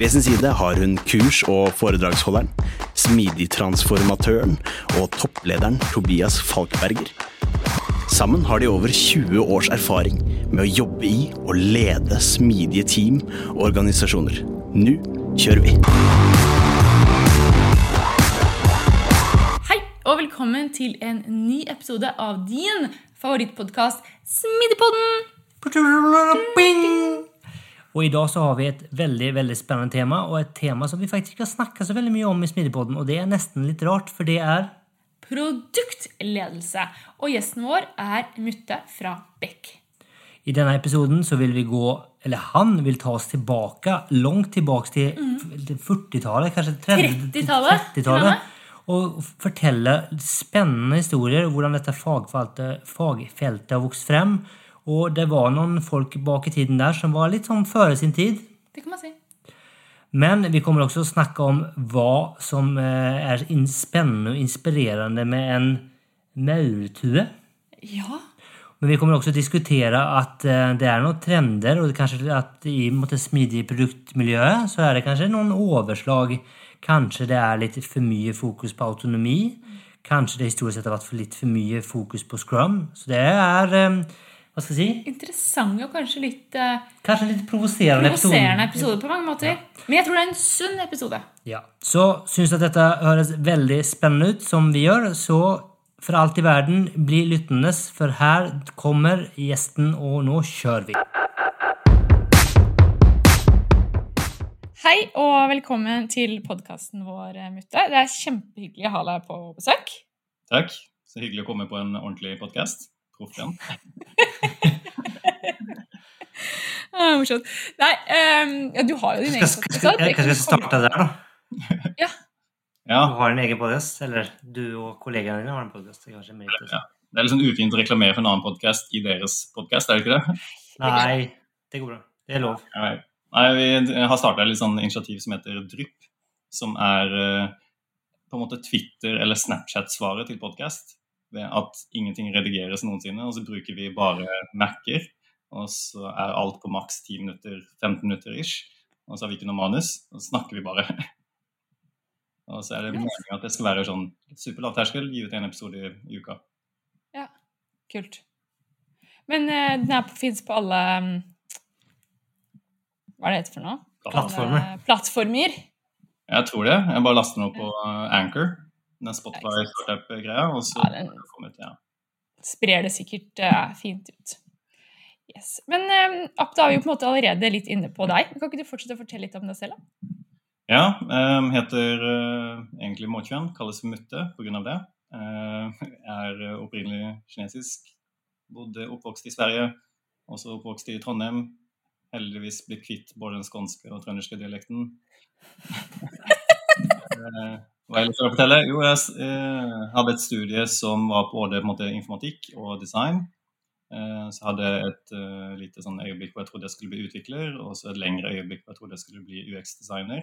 Ved sin side har hun kurs- og foredragsholderen, smidigtransformatøren og topplederen Tobias Falkberger. Sammen har de over 20 års erfaring med å jobbe i og lede smidige team og organisasjoner. Nå kjører vi! Hei, og velkommen til en ny episode av din favorittpodkast Smidigpodden! Og i dag så har vi et veldig veldig spennende tema, og et tema som vi faktisk ikke har snakka så veldig mye om i Smidigpodden. Og det er nesten litt rart, for det er Produktledelse. Og gjesten vår er Mutte fra Beck. I denne episoden så vil vi gå Eller han vil ta oss tilbake, langt tilbake til, mm. 40-tallet, kanskje 30 30-tallet, 30-tallet, og fortelle spennende historier hvordan dette fagfeltet, fagfeltet har vokst frem. Og det var noen folk bak i tiden der som var litt sånn føre sin tid. Det kan man si. Men vi kommer også å snakke om hva som eh, er spennende og inspirerende med en maurtue. Ja. Men vi kommer også å diskutere at eh, det er noen trender, og kanskje at i det smidige produktmiljøet så er det kanskje noen overslag. Kanskje det er litt for mye fokus på autonomi. Kanskje det historisk sett har vært litt for mye fokus på scrum. Så det er eh, hva skal jeg si? Interessant og kanskje litt eh, Kanskje litt provoserende episode. provoserende episode på mange måter. Men jeg tror det er en sunn episode. Ja. Så syns du at dette høres veldig spennende ut, som vi gjør, så for alt i verden, bli lyttende, for her kommer gjesten, og nå kjører vi. Hei og velkommen til podkasten vår, eh, Mutte. Det er kjempehyggelig å ha deg på besøk. Takk. Så hyggelig å komme på en ordentlig podkast. Proff igjen. Ah, morsomt. Nei, um, ja, du har jo din egen podkast. kanskje vi starter der, da. Ja. Ja, Du har en egen podkast, eller du og kollegaene dine har en podkast. Ja. det er litt sånn ufint å reklamere for en annen podkast i deres podkast, er det ikke det? Nei, det går bra. Det er lov. Nei. Nei, Vi har starta et sånn initiativ som heter Drypp, som er eh, på en måte Twitter- eller Snapchat-svaret til podkast. Ved at ingenting redigeres noensinne, og så bruker vi bare Mac-er. Og så er alt på maks 10 minutter, 15 minutter ish. Og så har vi ikke noe manus, og så snakker vi bare. Og så er det meningen at det skal være sånn super lavterskel, gi ut en episode i, i uka. Kult. Men uh, den er på, fins på alle um, Hva er det heter for noe? Plattformer. Plattformer. Jeg tror det. Jeg bare laster den opp på uh, Anchor, den Spotify startup-greia, og så Ja, den- kommer til, ja. Sprer det sikkert uh, fint ut. Yes. Men uh, App, da er vi jo på en måte allerede litt inne på deg. Kan ikke du fortsette å fortelle litt om deg selv? da? Ja, um, heter uh, egentlig Måkjøen. kalles Mutte pga. det. Uh, er opprinnelig kinesisk. Bodde oppvokst i Sverige, også oppvokst i Trondheim. Heldigvis blitt kvitt både den skånske og trønderske dialekten. hva ellers skal jeg fortelle? Jo, jeg eh, hadde et studie som var på både på en måte, informatikk og design. Eh, så hadde jeg et eh, lite sånn øyeblikk hvor jeg trodde jeg skulle bli utvikler, og så et lengre øyeblikk hvor jeg trodde jeg skulle bli UX-designer.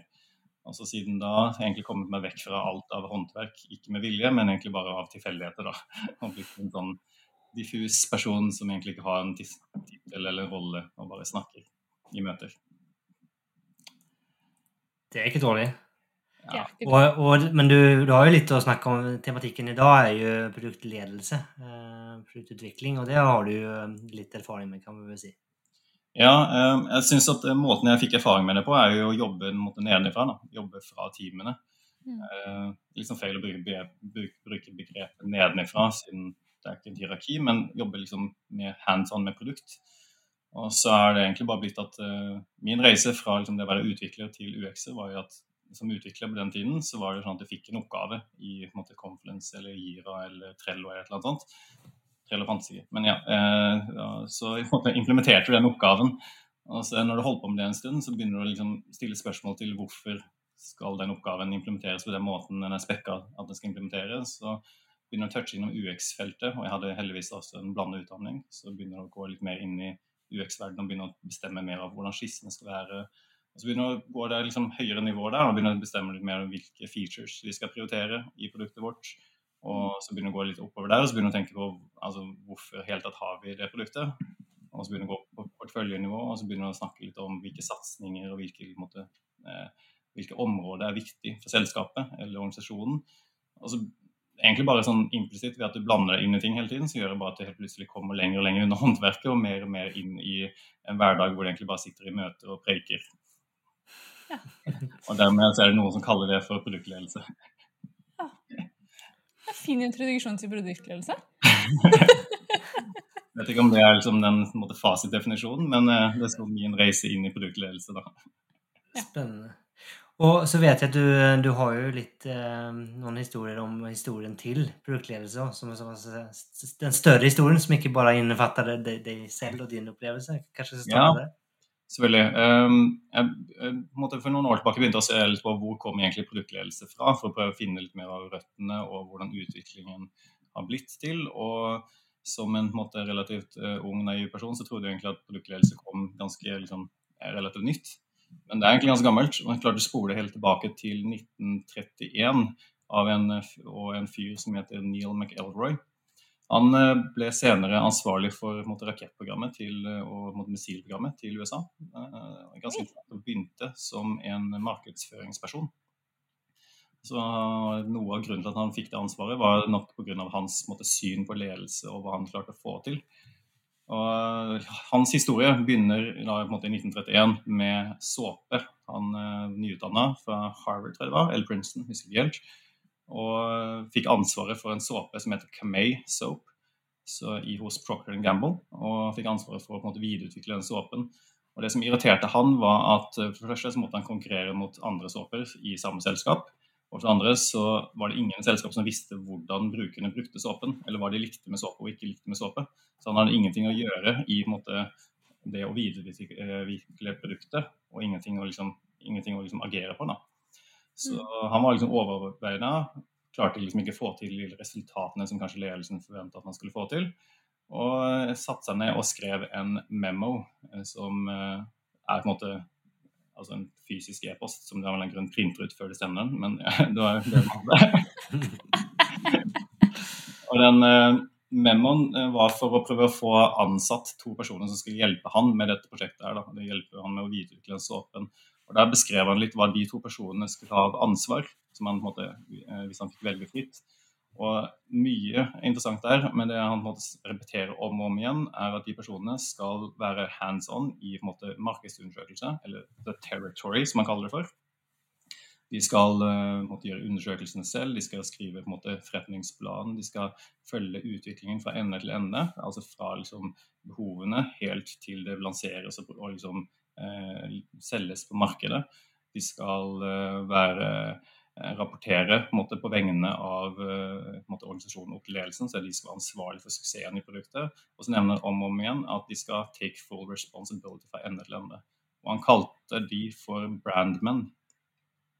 Og så siden da har jeg egentlig kommet meg vekk fra alt av håndverk, ikke med vilje, men egentlig bare av tilfeldigheter. da. Og blitt en sånn diffus person som egentlig ikke har en tittel eller rolle, og bare snakker i møter. Det er ikke dårlig. Det er Og, og, men du, du har jo litt å snakke om. Tematikken i dag er jo produktledelse. Eh, produktutvikling, og det har du jo litt erfaring med, kan vi vel si. Ja, eh, jeg synes at eh, måten jeg fikk erfaring med det på, er jo å jobbe en måte nedenfra. Jobbe fra teamene. Mm. Eh, liksom feil å bruke, bruke, begrepet nedenifra, siden det er ikke et hierarki, men jobbe liksom med hands on med produkt. Og så er det egentlig bare blitt at uh, min reise fra liksom, det å være utvikler til UX-er var jo at som utvikler på den tiden, så var det sånn at jeg fikk en oppgave i på en måte, Confluence eller Gira eller Trello eller et eller annet sånt. Trello fantes ikke. Men ja, uh, ja så jeg måte, implementerte du den oppgaven. Og så når du holder på med det en stund, så begynner du å liksom, stille spørsmål til hvorfor skal den oppgaven implementeres på den måten den er spekka at den skal implementeres. Så begynner å touche innom UX-feltet, og jeg hadde heldigvis også en blandet utdanning. Så begynner du å gå litt mer inn i UX-verdenen og begynner å bestemme mer av hvordan skissene skal være. Og så begynner det å gå det liksom høyere nivå der og begynner å bestemme litt mer om hvilke features vi skal prioritere i produktet vårt. Og så begynner det å gå litt oppover der og så begynner det å tenke på altså, hvorfor helt tatt har vi det produktet. Og så begynner det å gå på porteføljenivå og så begynner det å snakke litt om hvilke satsinger og hvilke, måte, eh, hvilke områder er viktig for selskapet eller organisasjonen. Og så egentlig bare sånn implisitt ved at du blander deg inn i ting hele tiden, så gjør det bare at du helt plutselig kommer lenger og lenger under håndverket og mer og mer inn i en hverdag hvor du egentlig bare sitter i møter og preiker. Ja. og dermed så er det noen som kaller det for produktledelse. Ja. Det er fin introduksjon til produktledelse. Jeg vet ikke om det er liksom den måte, fasitdefinisjonen, men uh, det er sånn min reise inn i produktledelse. da. Spennende. Og så vet jeg at du, du har jo litt eh, noen historier om historien til produktledelse som, som, Den større historien som ikke bare innefatter deg selv og din opplevelse. Kanskje så ja, det? Selvfølgelig. Um, jeg, for noen år tilbake begynte å se litt på hvor kom egentlig produktledelse fra, for å prøve å finne litt mer av røttene og hvordan utviklingen har blitt til. og som en, måte, relativt uh, ung, naiv person så trodde jeg egentlig at produktledelse kom ganske liksom, relativt nytt. Men det er egentlig ganske gammelt. Man klarte å spole helt tilbake til 1931 av en, og en fyr som heter Neil McElroy. Han eh, ble senere ansvarlig for måtte, rakettprogrammet til, eh, og måtte, missilprogrammet til USA. Eh, ganske og begynte som en markedsføringsperson. Så Noe av grunnen til at han fikk det ansvaret, var nok pga. hans måtte, syn på ledelse og hva han klarte å få til. Og hans historie begynner da, i 1931 med såpe. Han uh, nyutdanna fra Harvard, tror jeg det var, eller Princeton, husker ikke helt. Og fikk ansvaret for en såpe som heter Camay Soap så i, hos Procter Gamble. Og fikk ansvaret for å på en måte, videreutvikle den såpen. Og Det som irriterte han, var at eh, for det første så måtte han konkurrere mot andre såper i samme selskap. Og for det andre så var det ingen selskap som visste hvordan brukerne brukte såpen, eller hva de likte med såpe og ikke likte med såpe. Så han hadde ingenting å gjøre i måte, det å videreutvikle produktet, og ingenting å, liksom, ingenting å liksom agere på. Da. Så mm. han var liksom overarbeida, klarte liksom ikke å få til de resultatene som kanskje ledelsen forventa at man skulle få til. Og satte seg ned og skrev en memo eh, som eh, er på en måte altså en fysisk e-post som du av en grunn printer ut før du sender den, men ja, da er det man hadde. og den memoen var for å prøve å få ansatt to personer som skulle hjelpe han med dette prosjektet. her. Da. Det hjelper han med å videreutvikle såpen. Og Der beskrev han litt hva de to personene skulle ha av ansvar, som han, måte, uh, hvis han fikk velge fritt. Og mye interessant der, men det han måte, repeterer om og om igjen, er at de personene skal være hands on i måte, markedsundersøkelse, eller the territory, som han kaller det for. De skal uh, måtte, gjøre undersøkelsene selv, de skal skrive på en måte, forretningsplanen, de skal følge utviklingen fra ende til ende. Altså fra liksom, behovene helt til det lanseres og, liksom, selges på markedet. De skal uh, være Eh, rapportere på, måte, på vegne av på organisasjonen og ledelsen, så de skal være ansvarlig for suksessen i produktet. Og så nevner han om og om igjen at de skal take full responsibility fra ende til ende. Og han kalte de for brandmen.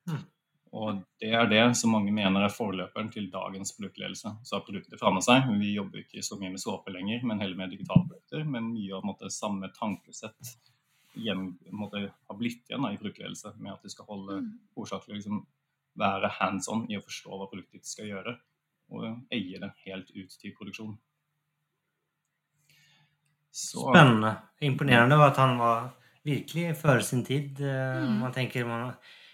Mm. Og det er det som mange mener er forløperen til dagens produktledelse. Så har produktet forandret seg. Vi jobber ikke så mye med såpe lenger, men heller med digitale produkter. Men mye av måte, samme tankesett hjem, måte, har blitt igjen da, i produktledelse, med at du skal holde mm. hovedsakelig liksom, være hands on i å forstå hva produktet ditt skal gjøre, og eie det helt ut til produksjon. Så. Spennende. Imponerende var at han var virkelig før sin tid. Eh, mm. Man tenker man,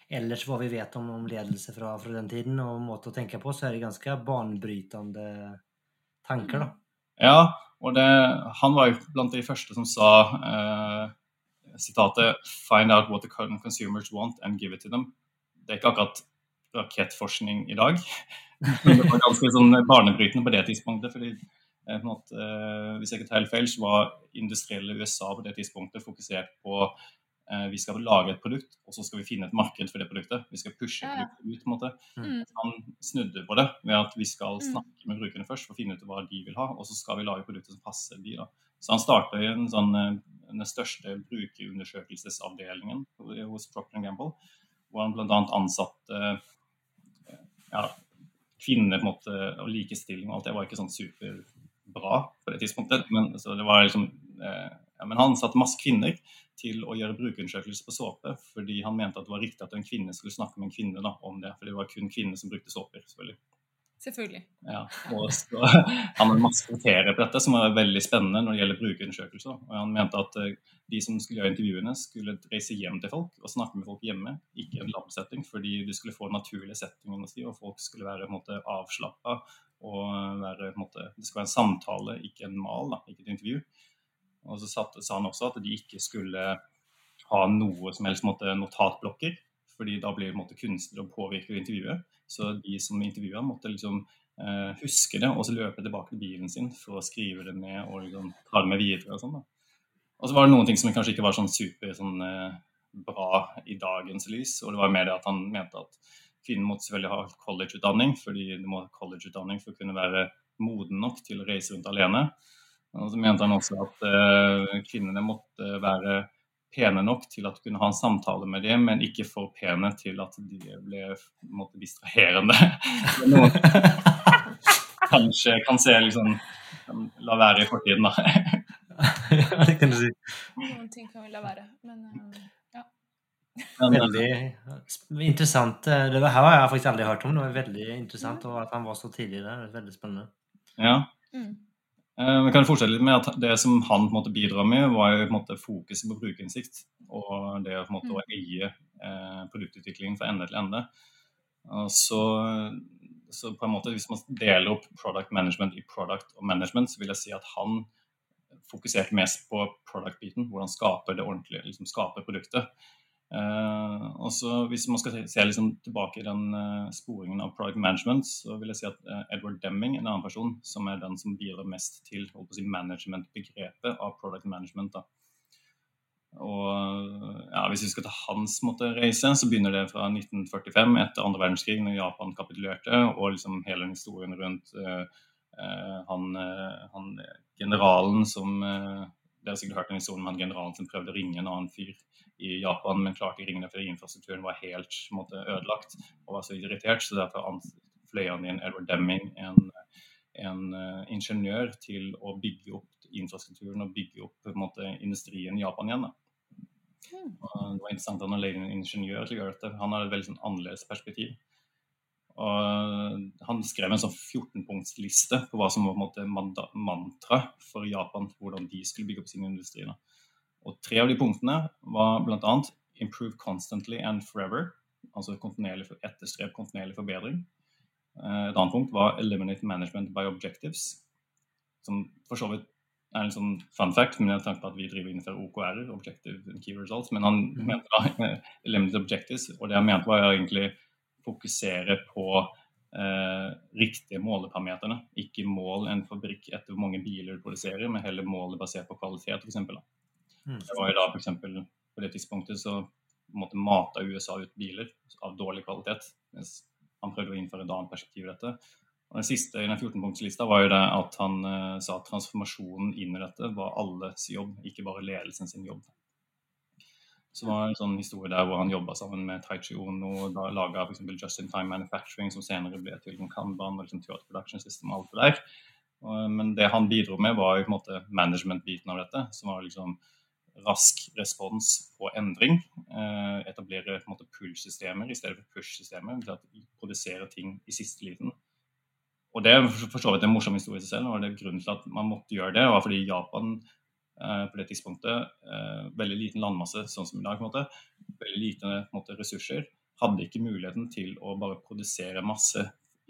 ellers hva vi vet om, om ledelse fra, fra, den tiden og måte å tenke på, så er det ganske banebrytende tanker, da. Ja, og det, han var jo blant de første som sa eh, sitatet 'Find out what the consumers want and give it to them'. Det er ikke akkurat rakettforskning i dag. Men det var ganske sånn barnebrytende på det tidspunktet. fordi Eh, på en måte, eh, hvis jeg ikke tar helt feil, så var industrielle USA på det tidspunktet fokusert på eh, vi skal lage et produkt, og så skal vi finne et marked for det produktet. Vi skal pushe produktet ut. på en måte. Mm. Han snudde på det ved at vi skal Mm. snakke med brukerne først for å finne ut hva de vil ha, og så skal vi lage produkter som passer de. da. Så han starta i en sånn, eh, den største brukerundersøkelsesavdelingen hos Procter Gamble, hvor han bl.a. ansatte ja, kvinner på en måte, og likestilling og alt det var ikke sånn superbra på det tidspunktet. Men, det liksom, eh, ja, men han ansatte masse kvinner til å gjøre brukerundersøkelser på såpe, fordi han mente at det var riktig at en kvinne skulle snakke med en kvinne da, om det. For det var kun kvinner som brukte såper. selvfølgelig. Selvfølgelig. Ja, og så, Han kriterier på dette som er veldig spennende når det gjelder brukerundersøkelser. Og Han mente at eh, de som skulle gjøre intervjuene, skulle reise hjem til folk og snakke med folk hjemme, ikke en lab-setting, fordi du skulle få den naturlige settingen, si, og folk skulle være på en måte, avslappa. og være, på en måte, Det skulle være en samtale, ikke en mal, da, ikke et intervju. Og så sa han også at de ikke skulle ha noe som helst måte, notatblokker, fordi da blir på en måte og påvirker intervjuet. Så de som intervjua, måtte liksom eh, huske det og så løpe tilbake til bilen sin for å skrive det ned og liksom, ta det med videre. Og sånn da. Og så var det noen ting som kanskje ikke var sånn super sånn, eh, bra i dagens lys. Og det var mer det at han mente at kvinnen måtte selvfølgelig ha collegeutdanning, fordi du må ha collegeutdanning for å kunne være moden nok til å reise rundt alene. Og så mente han også at eh, kvinnene måtte være pene nok til at du kunne ha en samtale med dem, men ikke for pene til at de ble måte, distraherende. Noen kanskje kan se liksom La være i fortiden, da. ja, det kan du si. Noen ting kan vi la være, men eh, ja. Veldig interessant. eh, Det var, her har jeg faktisk aldri hørt om. Det var veldig interessant og at han var så tidlig der. Veldig spennende. ja. Mm. Eh, Vi kan fortsette litt med at Det som han på en måte bidrar med, var jo på en måte fokuset på brukerinnsikt. Og det på en måte å eie eh, produktutviklingen fra ende til ende. Så, så på en måte Hvis man deler opp product management i product og management, så vil jeg si at han fokuserte mest på product-biten. Hvordan skape det ordentlige, liksom skape produktet. Eh, og så Hvis man skal se, liksom tilbake i den uh, sporingen av product management, så vil jeg si at uh, Edward Deming, en annen person, som er den som bidrar mest til å si, management-begrepet av product management. da. Og ja, Hvis vi skal ta hans måte reise, så begynner det fra 1945, etter andre verdenskrig, når Japan kapitulerte, og liksom hele historien rundt han, han generalen som Dere har sikkert hørt en historie om han generalen som prøvde å ringe en annen fyr i Japan, men klarte ikke å ringe fordi infrastrukturen var helt måte, ødelagt og var så irritert. Så derfor fløy han inn Edward Deming, en, en uh, ingeniør, til å bygge opp infrastrukturen og bygge opp måte, industrien i Japan igjen. da. Mm. Det var interessant at han leide en ingeniør til å gjøre dette. Han hadde et veldig sånn annerledes perspektiv. Og han skrev en sånn 14-punktsliste på hva som var på en måte mantra for Japan, hvordan de skulle bygge opp sine industrier. Og tre av de punktene var bl.a. 'improve constantly and forever', altså kontinuerlig for- etterstreb kontinuerlig forbedring. Eh, Et annet punkt var 'eliminate management by objectives', som for så vidt er en sånn fun fact, men jeg tenker på at vi driver innenfor OKR, Objective and Key Results, men han Mhm. mente da eh, 'eliminate objectives', og det han mente var egentlig fokusere på eh, riktige måleparameterne. Ikke mål en fabrikk etter hvor mange biler du produserer, men heller målet basert på kvalitet, f.eks. Mm. Det var jo da for eksempel, På det tidspunktet så måtte mata USA ut biler av dårlig kvalitet. mens Han prøvde å innføre et annet perspektiv i dette. Og Den siste i den 14-punktslista var jo det at han eh, sa at transformasjonen inn i dette var alles jobb, ikke bare ledelsen sin jobb. Så det var en sånn historie der hvor han jobba sammen med Taichi Ono og da laga f.eks. Just in Time Manufacturing, som senere ble til Kanban og liksom Theater Production System og alt det der. Men det han bidro med, var jo på en måte management-biten av dette, som var liksom rask respons på endring. Eh, etablere på en måte pull-systemer i stedet for push-systemer. til at Produsere ting i siste liten. Og det er for så vidt en morsom historie i seg selv. og det Grunnen til at man måtte gjøre det, var fordi Japan på det tidspunktet, eh, veldig liten landmasse sånn som i dag, på en måte, veldig lite måte, ressurser, hadde ikke muligheten til å bare produsere masse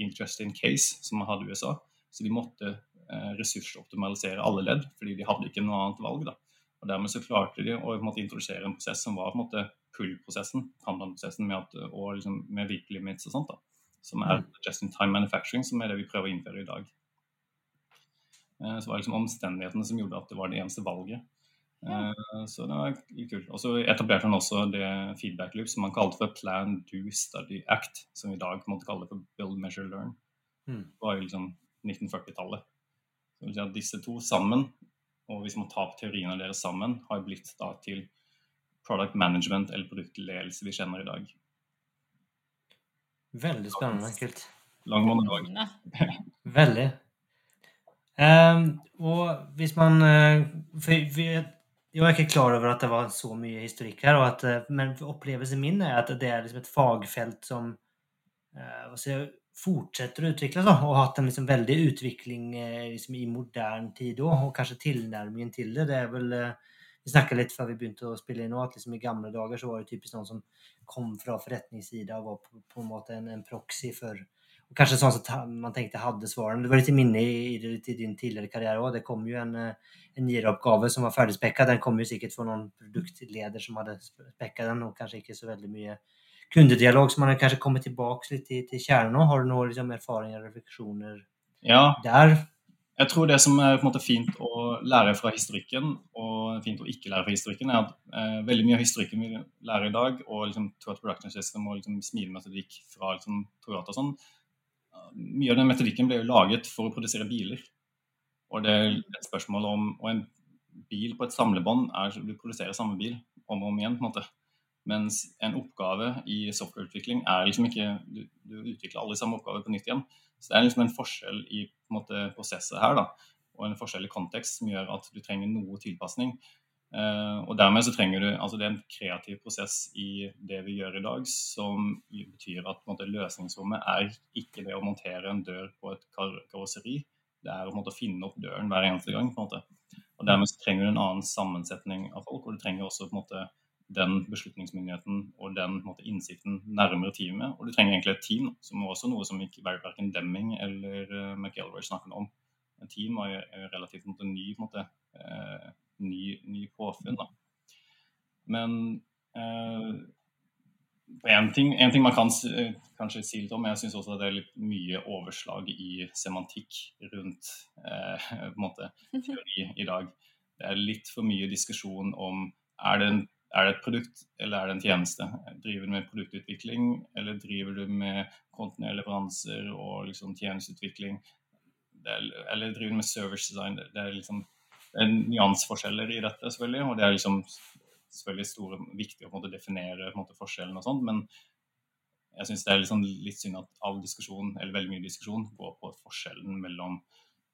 interest in case, som man hadde i USA. Så de måtte eh, ressursoptimalisere alle ledd, fordi de hadde ikke noe annet valg. da. Og Dermed så klarte de å på en måte, introdusere en prosess som var på en måte pull-prosessen, Kanban-prosessen med, at, og liksom, med week limits og sånt. da, Som er just in time manufacturing, som er det vi prøver å innføre i dag. Eh, så var det liksom omstendighetene som gjorde at det var det eneste valget. Ja. Eh, Så det var kult. Og så etablerte han også det feedback loop som han kalte for Plan, Do, Study, Act, som vi i dag måtte kalle for Build, Measure, Learn. Mm. Det var jo liksom 1940-tallet. Så det vil si at disse to sammen, og hvis man tar opp teoriene deres sammen, har blitt da til product management eller produktledelse vi kjenner i dag. Veldig spennende. Kult. Lang monolog. Spennende. Veldig. Ehm, og hvis man eh, for, Jeg var ikke klar over at det var så mye historikk her, at, eh, men opplevelsen min er at det er liksom et fagfelt som eh, jeg fortsetter å utvikles, seg, og har hatt en liksom veldig utvikling liksom i moderne tid òg, og kanskje tilnærmingen til det. Det er vel Vi snakka litt før vi begynte å spille inn nå, at liksom i gamle dager så var det typisk noen som kom fra forretningssida og var på, på en måte en, en proxy for Kanskje sånn som man tenkte hadde svarene. Det var litt minne i, i, i din tidligere karriere òg. Det kom jo en, eh, en Jira-oppgave som var ferdigspekka. Den kom jo sikkert fra noen produktleder som hadde spekka den, og kanskje ikke så veldig mye kundedialog. Så man har kanskje kommet tilbake litt til, til kjernen òg. Har du noen liksom, erfaringer og refleksjoner Ja, der? jeg tror det som er på en måte fint å lære fra historikken, og fint å ikke lære fra historikken, er at eh, veldig mye av historikken vi lærer i dag, og liksom Toyota Production System og liksom smilemetodikk fra liksom, Toyota og sånn, mye av den metodikken ble jo laget for å produsere biler. Og det er et spørsmål om Og en bil på et samlebånd er du produserer samme bil om og om igjen, på en måte. Mens en oppgave i softwareutvikling er liksom ikke Du, du utvikler alle samme oppgaver på nytt igjen. Så det er liksom en forskjell i på en måte, prosesset her, da, og en forskjell i kontekst som gjør at du trenger noe tilpasning. Eh, og dermed så trenger du altså Det er en kreativ prosess i det vi gjør i dag, som betyr at måte, løsningsrommet er ikke det å montere en dør på et kar karosseri. Det er å måte, finne opp døren hver eneste gang. på en måte. Og Dermed så trenger du en annen sammensetning av folk, og du trenger også på en måte den beslutningsmyndigheten og den måte, innsikten nærmere teamet. Og du trenger egentlig et team, som er også noe som ikke verken Demming eller uh, McElroy snakker om. Et team er jo relativt måte, ny, på en måte, eh, ny, ny påfunn. Da. Men eh, en ting, en ting man kan eh, kanskje si litt om, jeg syns også at det er litt mye overslag i semantikk rundt eh, på en måte, teori i dag. Det er litt for mye diskusjon om er det, en, er det et produkt eller er det en tjeneste. Driver du med produktutvikling eller driver du med kontinuerlige leveranser og liksom tjenesteutvikling? Er, eller driver du med service design? Det, er liksom nyanseforskjeller i dette, selvfølgelig. Og det er liksom selvfølgelig store, viktig å måte, definere måte, forskjellen og sånn, men jeg syns det er sånn, litt synd at all diskusjon, eller veldig mye diskusjon, går på forskjellen mellom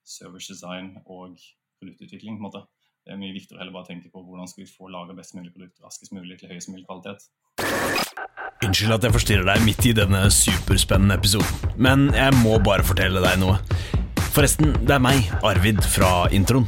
service design og produktutvikling. på en måte. Det er mye viktigere å heller bare tenke på hvordan skal vi få laga best mulig produkt raskest mulig til høyest mulig kvalitet. Unnskyld at jeg forstyrrer deg midt i denne superspennende episoden, men jeg må bare fortelle deg noe. Forresten, det er meg, Arvid, fra introen.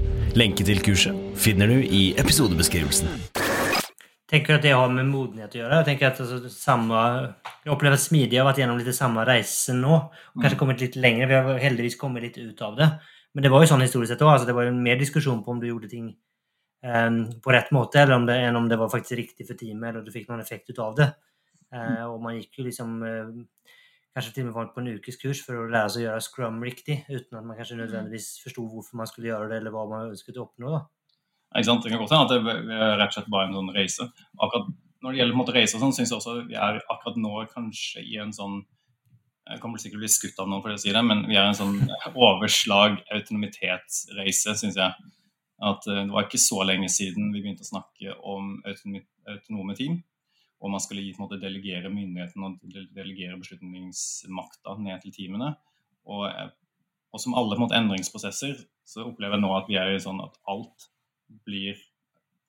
Lenke til kurset finner du i episodebeskrivelsen. Tenker at det har med modenhet å gjøre. Jeg tenker at altså, samme, jeg opplever at Smidig har vært gjennom litt samme reise nå. og Kanskje kommet litt lenger. Vi har heldigvis kommet litt ut av det. Men det var jo sånn historisk sett òg. Altså, det var jo mer diskusjon på om du gjorde ting um, på rett måte eller om det, enn om det var faktisk riktig for teamet eller du fikk noen effekt ut av det. Uh, og man gikk jo liksom eh, kanske til og med var på en ukes kurs for å lære seg å gjøre Scrum riktig, uten at man kanskje nødvendigvis forsto hvorfor man skulle gjøre det eller hva man ønsket å oppnå. da. Ikke sant? Det kan godt hende at det er rett og slett bare en sånn reise. Akkurat Når det gjelder på reise, og sånn, syns jeg også vi er akkurat nå kanskje i en sånn Jeg kommer sikkert til å bli skutt av noen for å si det, men vi er i en sånn overslag autonomitetsreise, syns jeg. At eh, Det var ikke så lenge siden vi begynte å snakke om autonome team. Og man skulle på en måte, delegere myndigheten og delegere beslutningsmakta ned til teamene. Og, eh, og som alle på en måte, endringsprosesser så opplever jeg nå at vi er i sånn at alt blir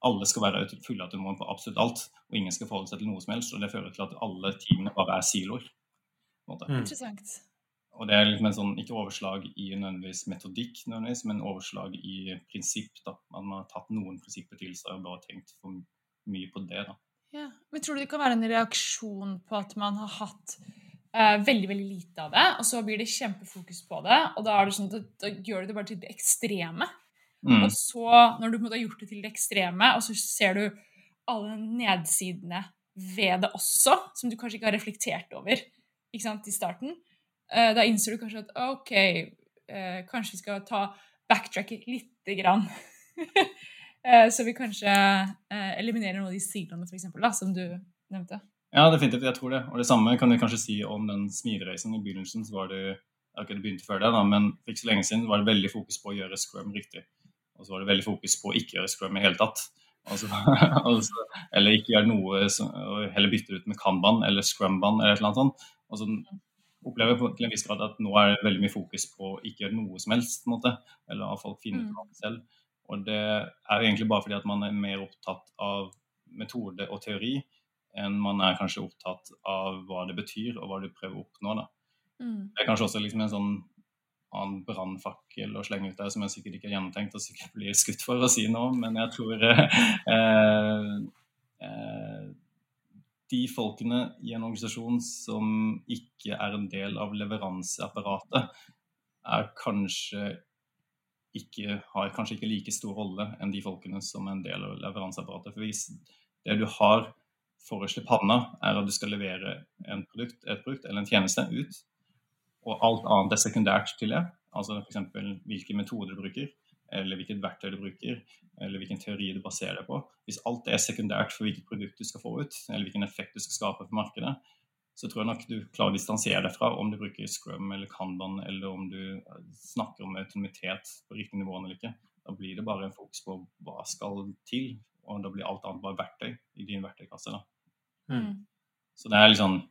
alle skal være aut- fullautonome på absolutt alt, og ingen skal forholde seg til noe som helst. og Det fører til at alle teamene bare er siloer. på en måte. Mm. Interessant. og det er liksom en sånn, ikke overslag i nødvendigvis metodikk, nødvendigvis, men overslag i prinsipp. da. Man har tatt noen prinsipper til seg og bare tenkt for mye på det. da. Ja. Men tror du det kan være en reaksjon på at man har hatt eh, veldig veldig lite av det, og så blir det kjempefokus på det, og da, det sånn at, da gjør du det bare til det ekstreme? Mm. Og så, når du på en måte har gjort det til det ekstreme, og så ser du alle nedsidene ved det også, som du kanskje ikke har reflektert over ikke sant, i starten, eh, da innser du kanskje at OK, eh, kanskje vi skal ta backtracket lite grann. Eh, så vi kanskje eh, eliminerer noen av de siloene, for eksempel, da, som du nevnte. Ja, definitivt. Jeg tror det. Og det samme kan vi kanskje si om den smidereisen. I begynnelsen så var det ok, det begynte før det, da, men for ikke så lenge siden var det veldig fokus på å gjøre scrum riktig. Og så var det veldig fokus på å ikke gjøre scrum i hele tatt. Altså, altså, eller ikke gjøre noe, som- heller bytte ut med kanban eller scrumban eller et eller annet sånt. Og så opplever jeg til en viss grad at nå er det veldig mye fokus på å ikke gjøre noe som helst, på en måte. Eller at folk finne ut Mm. av det selv. Og det er egentlig bare fordi at man er mer opptatt av metode og teori enn man er kanskje opptatt av hva det betyr, og hva du prøver å oppnå. da. Mm. Det er kanskje også liksom en sånn annen brannfakkel å slenge ut der, som jeg sikkert ikke har gjennomtenkt og sikkert blir skutt for å si noe, men jeg tror eh, eh, de folkene i en organisasjon som ikke er en del av leveranseapparatet, er kanskje ikke, har kanskje ikke like stor rolle enn de folkene som er en del av leveranseapparatet. For hvis det du har forrest i panna, er at du skal levere en produkt, et produkt eller en tjeneste ut, og alt annet er sekundært til det, altså f.eks. hvilke metoder du bruker, eller hvilket verktøy du bruker, eller hvilken teori du baserer deg på. Hvis alt er sekundært for hvilket produkt du skal få ut, eller hvilken effekt du skal skape for markedet, så tror jeg nok du klarer å distansere deg fra om du bruker Scrum eller Kanban, eller om du snakker om autonomitet på riktig nivå eller ikke. Da blir det bare en fokus på hva skal til, og da blir alt annet bare verktøy i din verktøykasse. da. Mm. Så det er liksom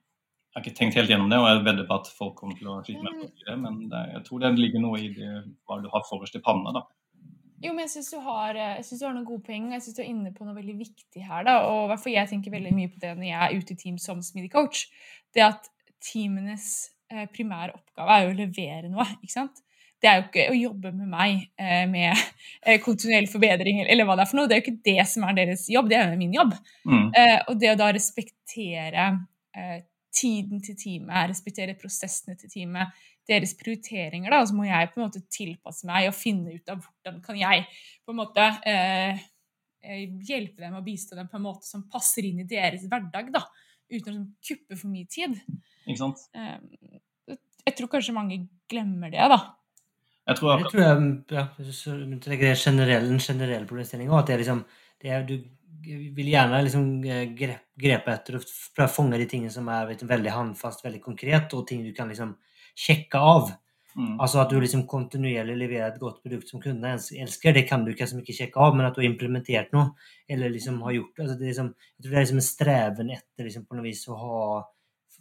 Jeg har ikke tenkt helt gjennom det, og jeg vedder på at folk kommer til å slite med på det, men det, jeg tror det ligger noe i det, hva du har forrest i panna. da. Jo, men jeg syns du, har- eh, du har noen gode poeng. og Jeg syns du er inne på noe veldig viktig her. da, og hvert fall Jeg tenker veldig mye på det når jeg er ute i team som smidig coach. Det at teamenes eh, primære oppgave er jo å levere noe. ikke sant? Det er jo ikke å jobbe med meg eh, med kontinuerlig forbedring eller, hva det er for noe. Det er jo ikke det som er deres jobb, det er jo min jobb. Mm. Og det å da respektere tiden til teamet, respektere prosessene til teamet, deres prioriteringer, da, så må jeg på en måte tilpasse meg og finne ut av hvordan kan jeg på en måte eh, eh, hjelpe dem og bistå dem på en måte som passer inn i deres hverdag, da, uten å sånn kuppe for mye tid. Ikke sant? Eh, jeg tror kanskje mange glemmer det, da. Jeg tror jeg, jeg, tror jeg ja, så du legger en generell, en generell problemstilling også, at det er liksom det er, Du vil gjerne liksom eh, grepe etter og prøve å fange de tingene som er vet, veldig håndfast, veldig konkret, og ting du kan liksom sjekke av. mm. Altså at du liksom kontinuerlig leverer et godt produkt som kundene elsker, det kan du ikke så mye sjekke av, men at du har implementert noe, eller liksom har gjort altså det er liksom, Jeg tror det er liksom en streven etter liksom på noe vis å ha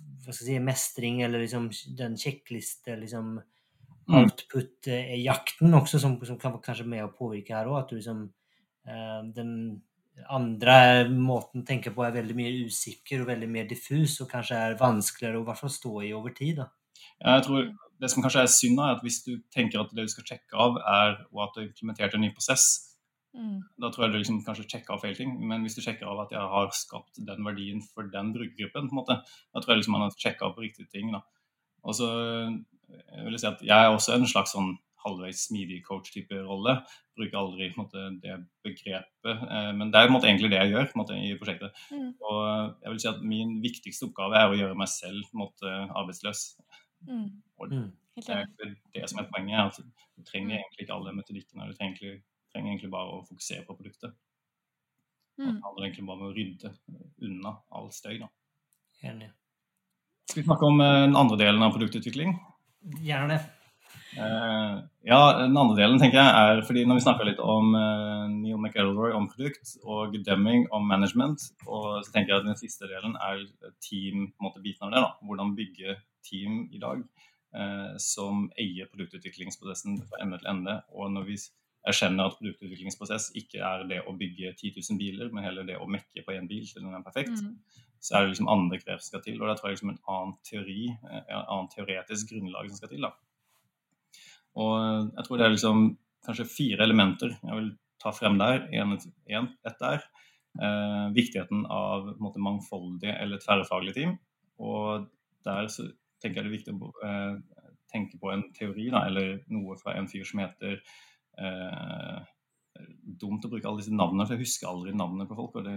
hva skal jeg si, mestring, eller liksom den sjekkliste liksom Mm. output-jakten også, som, som kan være kanskje med å påvirke her òg. At du liksom eh, Den andre måten å tenke på er veldig mye usikker og veldig mer diffus, og kanskje er vanskeligere å hvert stå i over tid. da. Ja, jeg tror Det som kanskje er synd, er at hvis du tenker at det du skal sjekke av, er og at du har implementert en ny prosess, Mm. da tror jeg du liksom kanskje sjekker av feil ting. Men hvis du sjekker av at jeg har skapt den verdien for den brukergruppen, på en måte, da tror jeg liksom man har sjekka av på riktige ting. da. Og så vil jeg si at jeg er også en slags sånn halvveis smidig coach-type rolle. Bruker aldri på en måte, det begrepet, eh, men det er på en måte egentlig det jeg gjør på en måte, i prosjektet. Mm. Og jeg vil si at min viktigste oppgave er å gjøre meg selv på en måte, arbeidsløs. Mm. Og Helt Det er enig. det som er poenget. er at Du trenger egentlig ikke alle metodikkene. Du trenger trenger egentlig bare å fokusere på produktet. Mm. Det handler egentlig bare om å rydde unna all støy. Da. Enig. Skal vi snakke om eh, den andre delen av produktutvikling? Gjerne det. Eh, ja, den andre delen tenker jeg er fordi når vi snakka litt om eh, Neil McElroy om produkt og Deming om management, og så tenker jeg at den siste delen er team, på en måte biten av det. da, Hvordan bygge team i dag eh, som eier produktutviklingsprosessen fra ende til ende. Og når vi erkjenner at produktutviklingsprosess ikke er det å bygge 10 000 biler, men heller det å mekke på én bil til den er perfekt, Mm. så er det liksom andre grep som skal til. Og da tror jeg liksom en annen teori, eh, en annen teoretisk grunnlag som skal til. da. Og eh, jeg tror det er liksom kanskje fire elementer jeg vil ta frem der. En, en, ett er eh, viktigheten av måte, mangfoldige eller tverrfaglige team. Og der så tenker jeg det er viktig å eh, tenke på en teori, da, eller noe fra en fyr som heter eh, Dumt å bruke alle disse navnene, for jeg husker aldri navnene på folk. og det,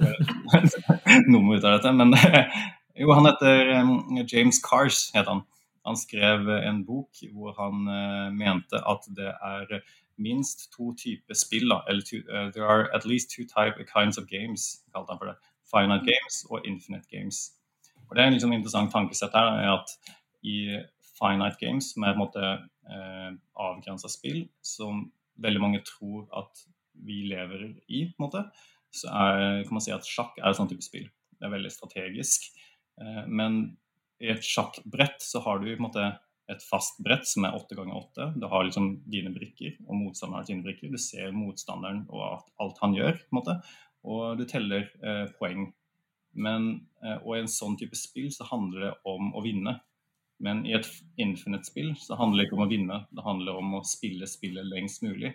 det nummer ut av dette, Men jo, han heter eh, James Cars, heter han. Han skrev en bok hvor han uh, mente at det er minst to typer spill. Eller to, uh, there are at least two type, kinds of games, kalte han for det. Finite games og infinite games. Og Det er en liksom interessant tankesett her, er at i finite games, som er på en måte uh, avgrensa spill, som veldig mange tror at vi lever i, på en måte, så er, kan man si at sjakk er et sånt type spill. Det er veldig strategisk. men i et sjakkbrett så har du måte et fast brett som er åtte ganger åtte. Du har liksom dine brikker, og motstanderen har sine brikker. Du ser motstanderen og alt han gjør, og du teller eh, poeng. Men, eh, og i en sånn type spill så handler det om å vinne. Men i et infinite-spill så handler det ikke om å vinne, det handler om å spille spillet lengst mulig.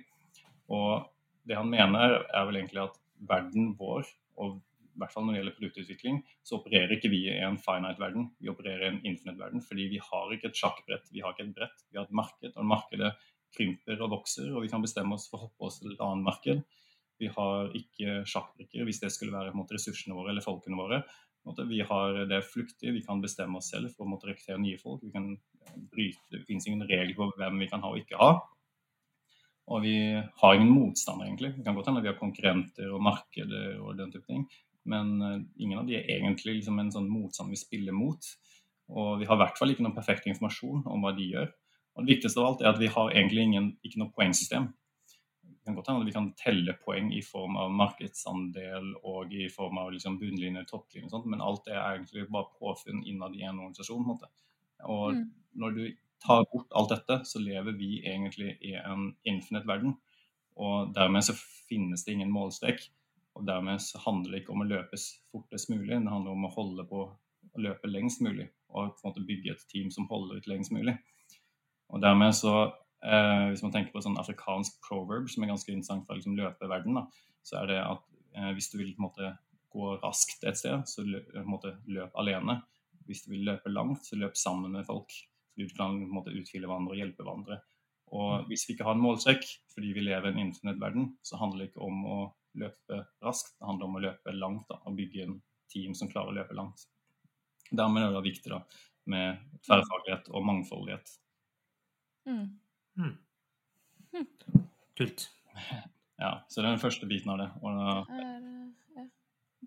Og det han mener, er vel egentlig at verden vår, og i hvert fall når det gjelder produktutvikling, så opererer ikke vi i en finite-verden, vi opererer i en infinite-verden. Fordi vi har ikke et sjakkbrett, vi har ikke et brett, vi har et marked. Og markedet krymper og vokser, og vi kan bestemme oss for å hoppe oss til et annet marked. Vi har ikke sjakkbrikker hvis det skulle være måte, ressursene våre eller folkene våre. Vi har det fluktig, vi kan bestemme oss selv for å måtte rekruttere nye folk. Vi kan bryte, Det finnes ingen regler på hvem vi kan ha og ikke ha. Og vi har ingen motstander, egentlig. Det kan godt hende vi har konkurrenter og markeder og den type ting. Men uh, ingen av de er egentlig liksom en sånn motstand vi spiller mot. Og vi har i hvert fall ikke noen perfekt informasjon om hva de gjør. Og det viktigste av alt er at vi har egentlig ingen, ikke noe poengsystem. Det kan godt hende vi kan telle poeng i form av markedsandel og i form av liksom bunnlinje, topplinje og sånt, men alt det er egentlig bare påfunn innad i en organisasjon. måte. Og Mm. når du tar bort alt dette, så lever vi egentlig i en infinite verden. Og dermed så finnes det ingen målstrek. Og dermed så handler det ikke om å løpe fortest mulig, det handler om å holde på å løpe lengst mulig. Og på en måte bygge et team som holder ut lengst mulig. Og dermed så, eh, Hvis man tenker på sånn afrikansk proverb som er ganske interessant for liksom løpeverden, så er det at eh, hvis du vil på en måte gå raskt et sted, så måte, løp alene. Hvis du vil løpe langt, så løp sammen med folk. Fordi du kan på en måte utfylle hverandre og hjelpe hverandre. Og hvis vi ikke har en målsekk, fordi vi lever i en internettverden, så handler det ikke om å løpe raskt, det handler om å løpe langt da, og bygge en team som klarer å løpe langt. Dermed er det viktig da, med tverrfaglighet og mangfoldighet. Mm. Kult. Ja, så det er den første biten av det. Og da, Er, eh, ja.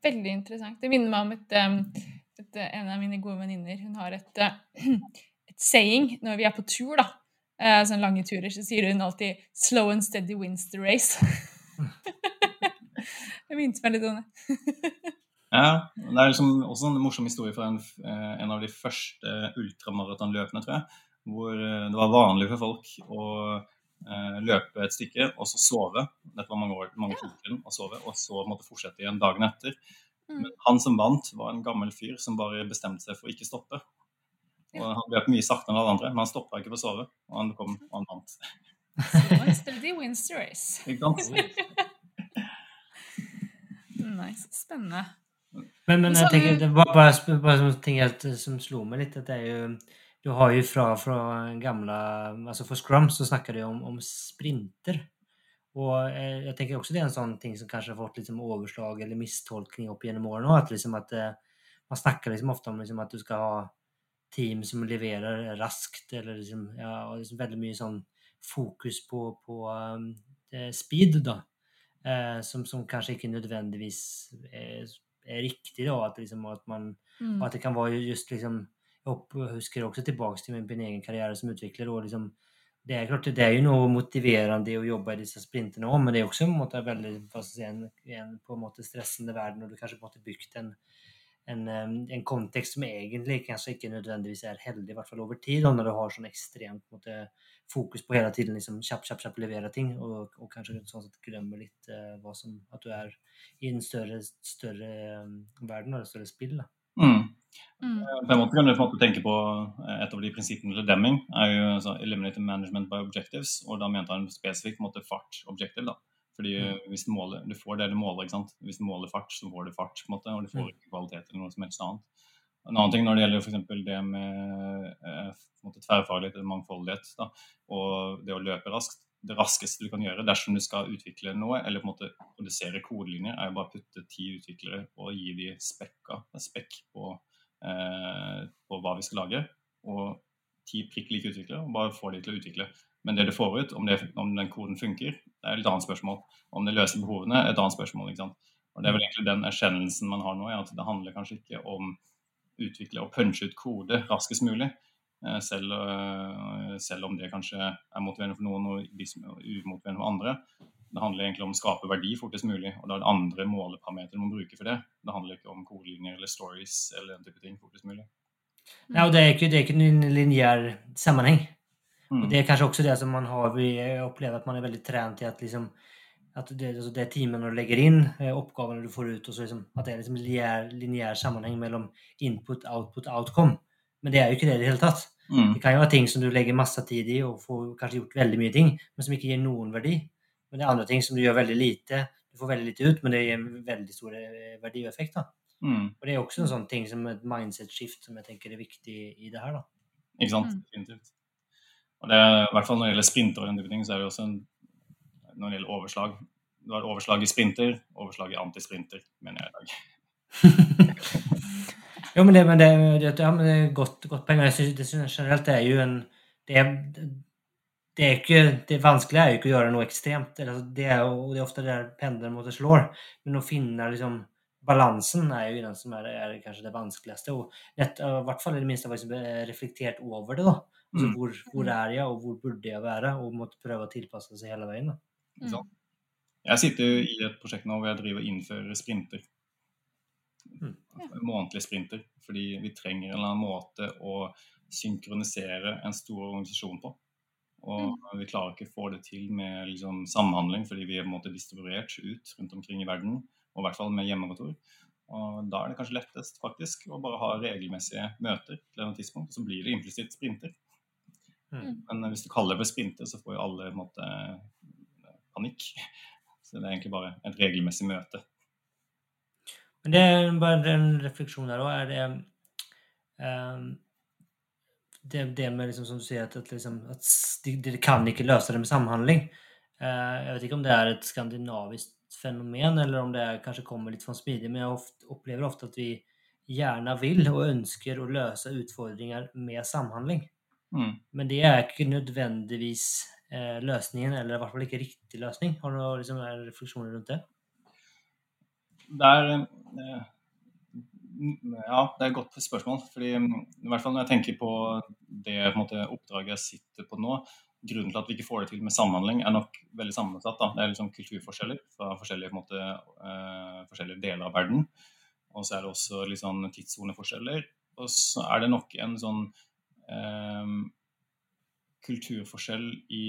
Veldig interessant. Det minner meg om et, um, et, eh, en av mine gode venninner. Hun har et, eh, et saying når vi er på tur, da. Eh, sånne lange turer, så sier hun alltid 'slow and steady wins the race'. det minte meg litt om det. ja, det er liksom også en morsom historie fra en, eh, en av de første ultramaratonløpene, tror jeg. Hvor eh, det var vanlig for folk å eh, løpe et stykke og så sove. Dette var mange år, mange år siden, å sove, og så måtte fortsette igjen dagen etter. Mm. Men han som vant, var en gammel fyr som bare bestemte seg for å ikke stoppe. Og Ja. Han løp mye saktere enn alle andre, men han stoppa ikke for å sove. Og han kom og han vant. Steady wins the race. Ikke sant? Nice. Spennende. Men, men jeg tenker, det var bare, bare sånn ting eh, som slo meg litt, at det er jo Du har jo fra, fra gamle Altså for Scrum så snakker du om, om sprinter. Og jeg tenker også det er en sånn ting som kanskje har fått liksom overslag eller mistolkning opp gjennom årene. At, liksom at eh, man snakker liksom ofte om liksom at du skal ha team som leverer raskt, eller liksom, ja, og liksom veldig mye sånn fokus på, på um, eh, speed, da. Eh, som, som kanskje ikke nødvendigvis er, er riktig, da. At, liksom, at man Mm. at det kan være just liksom Jeg husker også tilbake til min, min egen karriere som utvikler. Og liksom, det er klart det er jo noe motiverende å jobbe i disse sprintene òg, men det er også en måte veldig si, en, en på en måte stressende verden, og du kanskje på en måte bygd en, en, en, kontekst som egentlig kanskje ikke nødvendigvis er heldig, i hvert fall over tid, når du har sånn ekstremt måte, fokus på hele tiden liksom kjapp, kjapp, kjapp levere ting, og, og kanskje sånn sett glemmer litt uh, hva som, at du er i en større, større um, verden og et større spill. da. Mm. Mm. På en måte kan du på en måte tenke på Et av de prinsippene til Demming er jo altså, 'eliminate management by objectives'. og Da mente han spesifikt måte, fart objective. da. Fordi mm. hvis du, måler, du får det du måler. ikke sant? Hvis du måler fart, så får du fart. på en måte, Og du får mm. ikke kvalitet eller noe som helst annet. En annen ting når det gjelder f.eks. det med eh, tverrfaglighet eller mangfoldighet da, og det å løpe raskt. Det raskeste du kan gjøre dersom du skal utvikle noe eller på en måte produsere kodelinjer, er jo bare å putte ti utviklere og gi de spekka, spekk på, eh, på hva vi skal lage. Og ti prikk like utviklere, og bare få de til å utvikle. Men det du får ut, om, det, om den koden funker, det er et annet spørsmål. Om det løser behovene, er et annet spørsmål. ikke sant? Og Det er vel egentlig den erkjennelsen man har nå, at det handler kanskje ikke om utvikle og punche ut kode raskest mulig. Eh, selv, eh, selv, om det kanskje er motiverende for noen og umotiverende for andre. Det handler egentlig om å skape verdi fortest mulig, og da er det andre måleparametere man bruker for det. Det handler ikke om kodelinjer eller stories eller den type ting fortest mulig. Ja, og det er ikke, det er ikke en lineær sammenheng. Mm. Og Det er kanskje også det som man har vi opplever at man er veldig trent i at liksom at det, altså det timen du legger inn, eh, oppgavene du får ut, og så liksom, at det er liksom lineær, lineær sammenheng mellom input, output, outcome. Men det er jo ikke det i det hele tatt. Mm. Det kan jo være ting som du legger masse tid i og får kanskje gjort veldig mye ting, men som ikke gir noen verdi. Men det er andre ting som du gjør veldig lite. Du får veldig lite ut, men det gir en veldig stor verdi og effekt. da. Mm. Og det er også en sånn ting som et mindset-skift som jeg tenker er viktig i det her. da. Ikke sant. Mm. Og det, I hvert fall når det gjelder sprinter, og den så er det også en, når det gjelder overslag Du har overslag i sprinter, overslag i antisprinter, mener jeg i dag. jo, men det, men det, ja, men det er godt, godt poeng. Jeg synes, det synes generelt det er jo en det er, det er ikke, det vanskelige er jo ikke å gjøre noe ekstremt. Altså, det, er, og det er ofte der pendelen måtte slår. Men å finne liksom, balansen er jo den som er, er kanskje det vanskeligste. Og I hvert fall i det minste reflektert over det. da. Altså, mm. hvor, hvor, er jeg, og hvor burde jeg være? Og måtte prøve å tilpasse seg hele veien. Mm. Jeg sitter jo i et prosjekt nå hvor jeg driver og innfører sprinter. Mm. Månedlige sprinter. Fordi vi trenger en eller annen måte å synkronisere en stor organisasjon på. Og mm. vi klarer ikke å få det til med liksom, samhandling, fordi vi er på en måte distribuert ut rundt omkring i verden. Og i hvert fall med hjemmekontor. Og da er det kanskje lettest faktisk å bare ha regelmessige møter til et tidspunkt, og så blir det implisitt sprinter. Mm. Men hvis du kaller det for sprinter, så får jo alle en måte, panikk. Så det er egentlig bare et regelmessig møte. Men det er bare en refleksjon her òg. Er det, um, det, det med liksom, som du sier, at, at, liksom, at de, kan ikke løse det med samhandling. Uh, jeg vet ikke om det er et skandinavisk fenomen, eller om det er, kanskje kommer litt fra smidig, men jeg ofte, opplever ofte at vi gjerne vil og ønsker å løse utfordringer med samhandling. Mm. Men det er ikke nødvendigvis eh, løsningen, eller i hvert fall ikke riktig løsning. Har du liksom, refleksjoner rundt det? Det er eh, Ja, det er et godt spørsmål. fordi mm, i hvert fall Når jeg tenker på det på måte, oppdraget jeg sitter på nå, grunnen til at vi ikke får det til med samhandling, er nok veldig sammensatt. Da. Det er liksom kulturforskjeller fra forskjellige, måte, uh, forskjellige, deler av verden. Og så er det også sånn tidssoneforskjeller. Og så er det nok en sånn eh, kulturforskjell i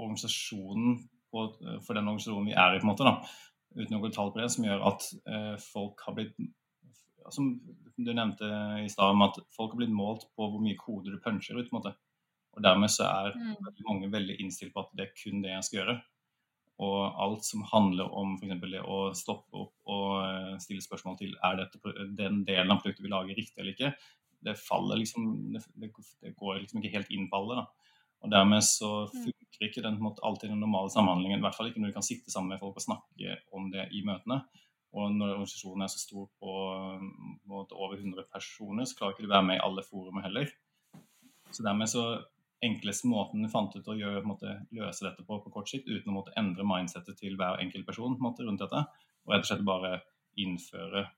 organisasjonen på, for den organisasjonen vi er i, på en måte, da, uten å gå tall på det, som gjør at eh, folk har blitt Som du nevnte i stad, at folk har blitt målt på hvor mye kode du puncher ut. på en måte. Og dermed så er mm. mange veldig innstilt på at det er kun det jeg skal gjøre. Og alt som handler om f.eks. det å stoppe opp og eh, stille spørsmål til er dette den delen av produktet vi lager, riktig eller ikke, det faller liksom det, det, går liksom ikke helt inn på alle. da. Og Dermed så mm. funker ikke den måte, alltid den normale samhandlingen. I hvert fall ikke når du kan sitte sammen med folk og snakke om det i møtene. Og når organisasjonen er så stor på, på over 100 personer, så klarer ikke du være med i alle forumer heller. Så dermed så enkleste måten du fant ut å gjøre, måte, løse dette på på kort sikt, uten å måtte endre mindsettet til hver enkelt person måte, rundt dette, og rett og slett bare innføre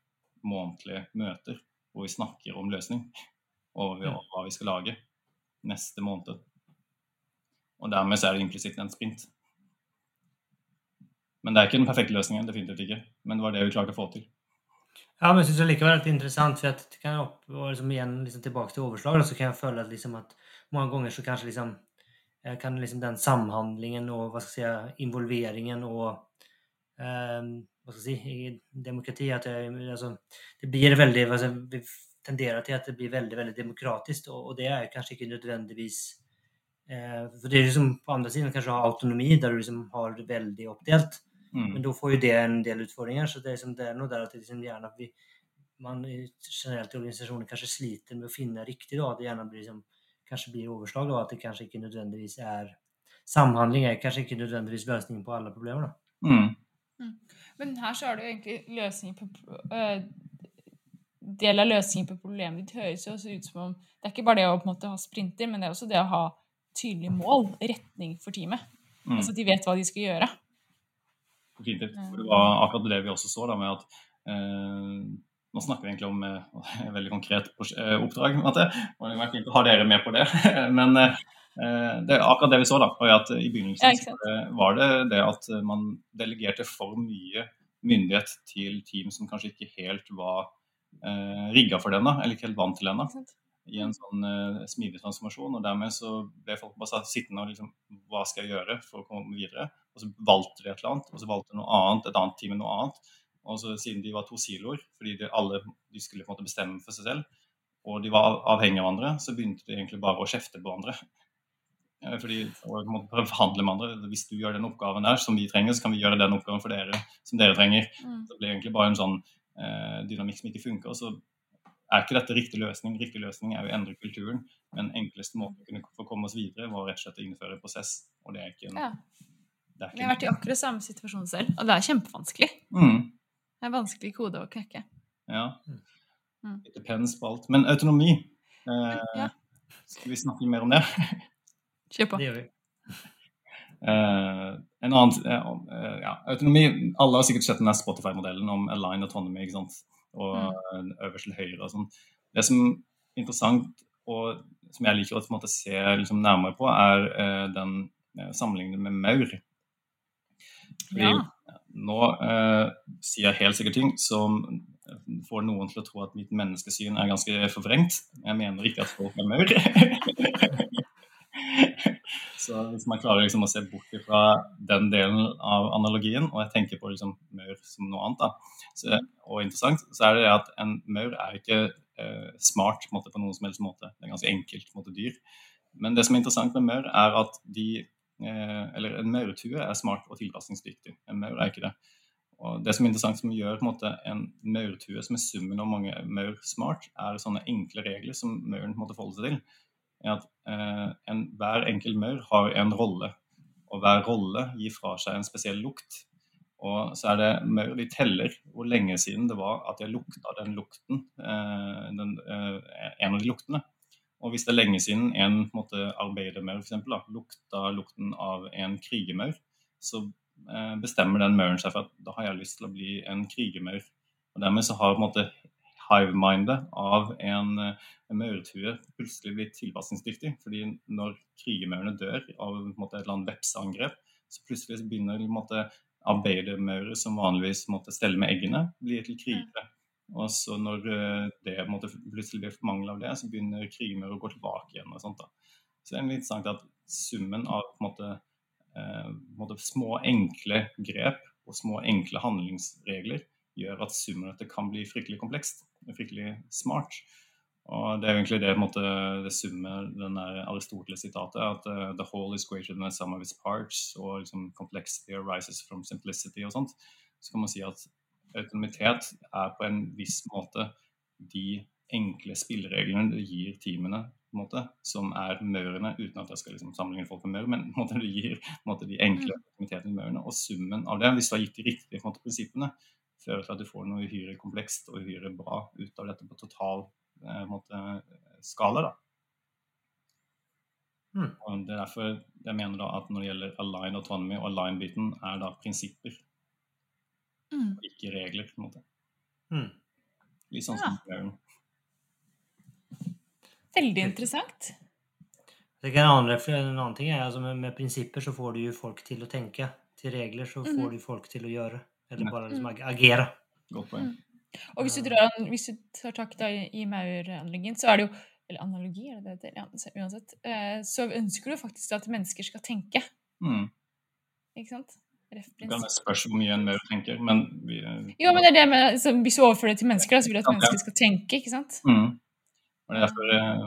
månedlige møter hvor vi snakker om løsning og hva vi skal lage neste måned. Og dermed så er det implisitt en sprint. Men det er ikke den perfekte løsningen, definitivt ikke. Men det var det vi klarte å få til. Ja, men jeg synes det likevel er litt interessant, for det kan opp, og liksom igjen liksom tilbake til overslag, så kan jeg føle at, liksom at mange ganger så kanskje liksom eh, kan liksom den samhandlingen og hva skal jeg si, involveringen og eh, hva skal jeg si, i demokrati at det, altså, det blir hva skal, Vi tenderer til at det blir veldig veldig demokratisk, og, og det er kanskje ikke nødvendigvis eh, For det er liksom på siden kanskje ha autonomi, der du liksom har det veldig oppdelt. Mm. Men da får jo det en del utfordringer. Så det er, liksom, det er noe der at det liksom gjerne vi, man generelt i organisasjoner kanskje sliter med å finne riktig. Da. Det gjerne blir liksom, kanskje blir overslag, da, at det kanskje ikke nødvendigvis er Samhandling er kanskje ikke nødvendigvis løsningen på alle problemer. Da. Mm. Men her så er det jo egentlig løsning på øh, Del av løsningen på problemet ditt høres jo også ut som om Det er ikke bare det å på en måte ha sprinter, men det er også det å ha tydelig mål, retning for teamet. Mm. Altså at de vet hva de skal gjøre. Fint. Det var akkurat det vi også så, da, med at eh, Nå snakker vi egentlig om eh, et veldig konkret eh, oppdrag. At det, det var fint å ha dere med på det. Men eh, det er akkurat det vi så, da. Og at I begynnelsen ja, så var det det at man delegerte for mye myndighet til team som kanskje ikke helt var eh, rigga for den, da, eller ikke helt vant til den. da i en sånn eh, smidig transformasjon. og Dermed så ble folk bare satt sittende og liksom Hva skal jeg gjøre for å komme videre? Og så valgte de et eller annet, og så valgte noe annet, et annet team noe annet. Og så siden de var to siloer, fordi de alle de skulle på en måte bestemme for seg selv, og de var avhengige av hverandre, så begynte de egentlig bare å kjefte på hverandre. Eh, Fordi, og på en måte prøve å forhandle med andre. Hvis du gjør den oppgaven der som vi trenger, så kan vi gjøre den oppgaven for dere som dere trenger. Mm. Det blir egentlig bare en sånn eh, dynamikk som ikke funker. Og så er ikke dette riktig løsning. Riktig løsning er jo å endre kulturen. Men enkleste måten å kunne få komme oss videre, var rett og slett å innføre prosess. Og det er ikke en, Ja. det er Jeg har vært i akkurat samme situasjon selv, og det er kjempevanskelig. mm, Det er vanskelig kode å knekke. Ja. Mm. It depends på alt. Men autonomi eh, Ja. Skal vi snakke mer om det? Kjør på. Det gjør vi. Uh, en annen, uh, ja, autonomi, Alle har sikkert sett den Spotify-modellen om align autonomy ikke sant? og Mm. øverst til høyre. og sånn. Det som er interessant, og som jeg liker å måte, se liksom, nærmere på, er uh, den sammenligningen med maur. Fordi Ja. nå sier jeg helt sikkert ting som får noen til å tro at mitt menneskesyn er ganske forvrengt. Jeg mener ikke at folk er maur. Så hvis man klarer liksom å se bort fra den delen av analogien, og jeg tenker på liksom maur som noe annet, da, så, og interessant, så er det at en maur er ikke eh, smart måte, på noen som helst måte. Det er ganske enkelt på en måte, dyr. Men det som er interessant med maur, er at de eh, Eller en maurtue er smart og tilpasningsdyktig. En maur er ikke det. Og det som er interessant som gjør på en, måte, en maurtue som er summen av mange maur smart, er sånne enkle regler som mauren måtte forholde seg til. Er at eh, en, Hver enkelt maur har en rolle, og hver rolle gir fra seg en spesiell lukt. Og så er det maur de teller hvor lenge siden det var at jeg lukta den lukten, eh, den, eh, en av de luktene. Og hvis det er lenge siden en måte, arbeidermaur for eksempel, lukta lukten av en krigermaur, så eh, bestemmer den mauren seg for at da har jeg lyst til å bli en krigermaur. Og dermed så har på en måte hive-mindet av en, eh, en maurtue plutselig blir tilpasningsdyktig. fordi når krigermaurene dør av måte, et eller annet vepseangrep, så plutselig så begynner måte, arbeidermaurer som vanligvis måtte stelle med eggene, bli til krigere. Og så når eh, det måte, plutselig blir for mangel av det, så begynner krigermaurer å gå tilbake igjen. og sånt da. Så det er litt interessant at summen av på en måte, eh, på en måte små, enkle grep og små, enkle handlingsregler gjør at summen av dette kan bli fryktelig komplekst fryktelig smart. Og Det er jo egentlig det, måte, det summet den Aristoteles-sitatet, at uh, the whole is greater than the sum of its parts, og liksom complexity arises from simplicity og sånt. Så kan man si at autonomitet er på en viss måte de enkle spillereglene du gir teamene, på en måte, som er maurene, uten at jeg skal liksom sammenligne folk med maur, men på en måte, du gir på en måte, de enkle autonomitetene i maurene. Og summen av det, hvis du har gitt de riktige måte, prinsippene, fører til at du får noe uhyre komplekst og uhyre bra ut av dette på total eh, måte, skala. da. Mm. Og Det er derfor jeg mener da at når det gjelder align autonomy og align-biten, er da prinsipper, Mm. ikke regler. på en måte. Mm. Litt sånn som ja. Veldig interessant. Det kan andre, for en annen ting er altså med, med prinsipper så får du jo folk til å tenke. Til regler så får Mhm. du folk til å gjøre. Eller Mm. bare liksom agere. Godt poeng. Og hvis du, drar, hvis du tar tak da i, i maur-analogien, så er det jo Eller analogi, er det det heter? Ja, så uansett. Eh, så ønsker du faktisk at mennesker skal tenke. Mm. Ikke sant? Det kan spørs hvor mye en maur tenker, men vi, Jo, men det er det med, så hvis du overfører det til mennesker, da, så vil du at mennesker skal tenke, ikke sant? mm. Og det er derfor eh,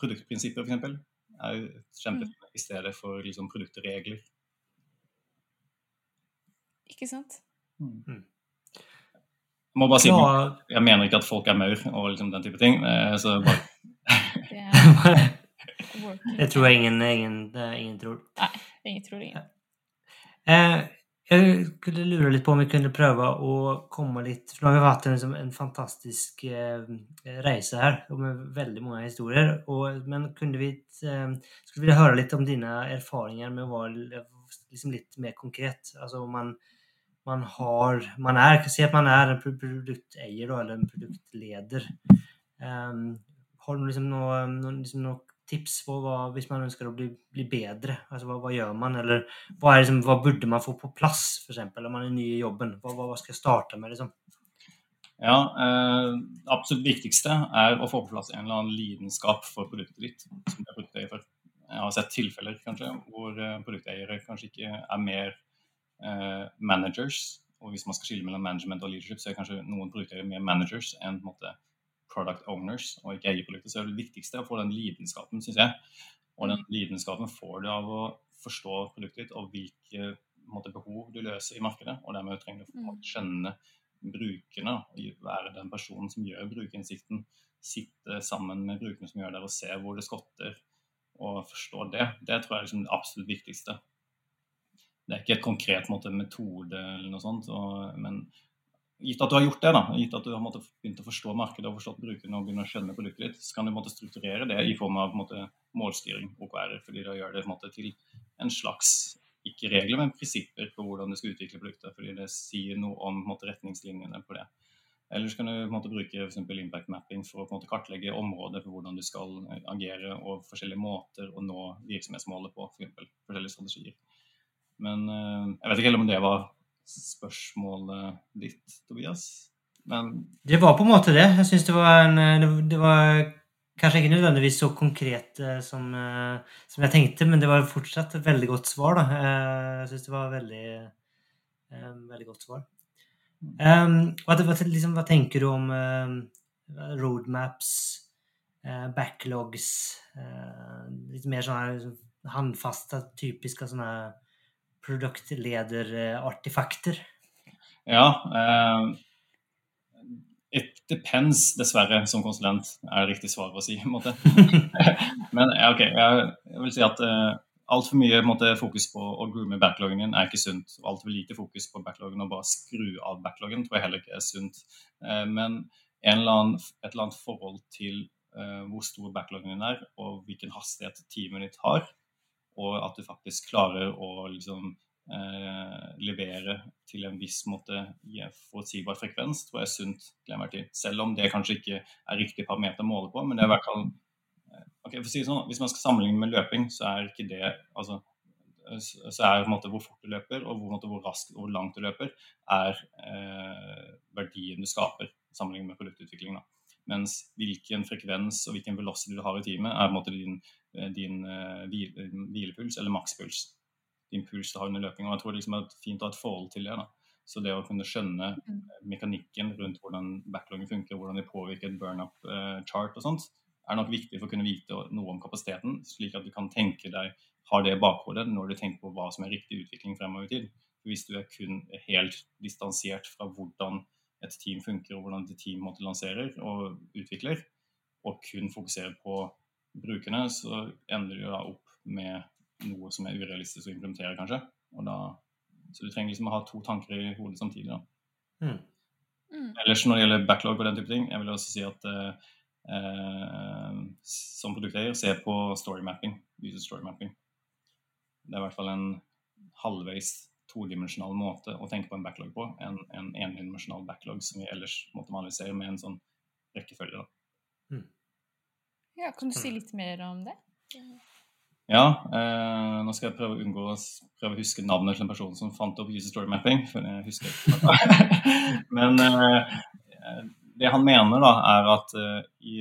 produktprinsipper, for eksempel, er kjempet mm. i stedet for liksom, produktregler. Ikke sant? Mm. Jeg må bare si, jeg mener ikke at folk er maur og liksom den type ting. eh, Så bare, Det det tror jeg ingen, ingen, ingen tror. Ingen tror ingen. Eh, jeg skulle lure litt på om vi kunne prøve å komme litt For nå har vi hatt en, liksom, en fantastisk eh, reise her med veldig mange historier. Og, men kunne vi skulle vi høre litt om dine erfaringer med å være liksom litt mer konkret? Altså om man, man har man er, Si at man er en produkteier eller en produktleder. Um, har du liksom noen noe, liksom noe tips på hva, hvis man ønsker å bli, bli bedre? Altså hva, hva gjør man? Eller hva, er liksom, hva burde man få på plass, f.eks. Om man er ny i jobben? Hva, hva, skal jeg starte med? liksom? ja, eh, det absolutt viktigste er å få på plass en eller annen lidenskap for produktet ditt. som du er produkteier for. Jeg har sett tilfeller kanskje, hvor eh, produkteiere kanskje ikke er mer managers. Og hvis man skal skille mellom management og leadership, så er kanskje noen brukere mer managers enn måte, product owners og ikke eier produktet. Så er det viktigste å få den lidenskapen, syns jeg. Og den lidenskapen får du av å forstå produktet ditt og hvilke måte, behov du løser i markedet. Og dermed trenger du å Mm. skjønne brukerne, og være den personen som gjør brukerinnsikten. Sitte sammen med brukerne som gjør det, og se hvor det skotter, og forstå det. Det tror jeg er liksom det absolutt viktigste. Det er ikke et konkret måte, metode eller noe sånt, og, men gitt at du har gjort det, da, gitt at du har måtte, begynt å forstå markedet og forstått brukerne og begynner å skjønne produktet ditt, så kan du måtte, strukturere det i form av måte, målstyring, OKR, fordi da gjør det måte, til en slags ikke regler, men prinsipper på hvordan du skal utvikle produktet, fordi det sier noe om måte, retningslinjene på det. Ellers kan du måte, bruke for impact mapping for å måte, kartlegge områder for hvordan du skal eh, agere, og forskjellige måter å nå virksomhetsmålet på, eksempel, forskjellige strategier. Men eh, jeg vet ikke helt om det var spørsmålet ditt, Tobias. Men Det var på en måte det. Jeg syns det var en eh, det, var kanskje ikke nødvendigvis så konkret eh, som, som jeg tenkte, men det var fortsatt et veldig godt svar. da. Jeg syns det var veldig, eh, veldig godt svar. Um, hva, liksom, hva tenker du om uh, roadmaps, uh, backlogs uh, Litt mer sånne handfaste, håndfaste, typiske sånne produktlederartifakter? ja Uh, It depends, dessverre, som konsulent, er det riktig svar å si. Men ok, jeg, vil si at uh, altfor mye måte, fokus på å groome backloggen din er ikke sunt. og Altfor lite fokus på backloggen og bare skru av backloggen tror jeg heller ikke er sunt. Uh, men en eller annen, et eller annet forhold til uh, hvor stor backloggen din er, og hvilken hastighet teamet ditt har, og at du faktisk klarer å liksom, eh, levere til en viss måte i en forutsigbar frekvens, tror jeg er sunt til enhver tid. Selv om det kanskje ikke er riktig parameter å måle på, men det er i hvert fall eh, ok, for å si det sånn, Hvis man skal sammenligne med løping, så er ikke det altså, så er måte hvor fort du løper og hvor, hvor raskt og hvor langt du løper, er eh, verdien du skaper sammenlignet med produktutvikling. Da. Mens hvilken frekvens og hvilken velocity du har i teamet, er på en måte din, din eh, hvilepuls eller makspuls. Din puls du har under løping. Og jeg tror det liksom er fint å ha et forhold til det. Da. Så det å kunne skjønne Mm. mekanikken rundt hvordan backloggen funker, hvordan det påvirker et burn-up-chart og sånt, er nok viktig for å kunne vite noe om kapasiteten, slik at du kan tenke deg, har det i bakhodet når du tenker på hva som er riktig utvikling fremover i tid. Hvis du er kun helt distansert fra hvordan et team funker, og hvordan et team måtte lanserer og utvikler, og kun fokuserer på brukerne, så ender du da opp med noe som er urealistisk å implementere, kanskje. Og da, så du trenger liksom å ha to tanker i hodet samtidig. da. Mm. Mm. Ellers når det gjelder backlog og den type ting, jeg vil også si at eh, eh, som produkteier, se på story mapping. User story mapping. Det er i hvert fall en halvveis todimensjonal måte å tenke på en backlog på enn en endimensjonal backlog som vi ellers måtte vanligvis med en sånn rekkefølge. Da. Ja, kan du si litt mer om det? Ja, eh, nå skal jeg prøve å unngå å prøve å huske navnet til en person som fant opp user story mapping, for jeg husker. Men eh, det han mener, da, er at eh, i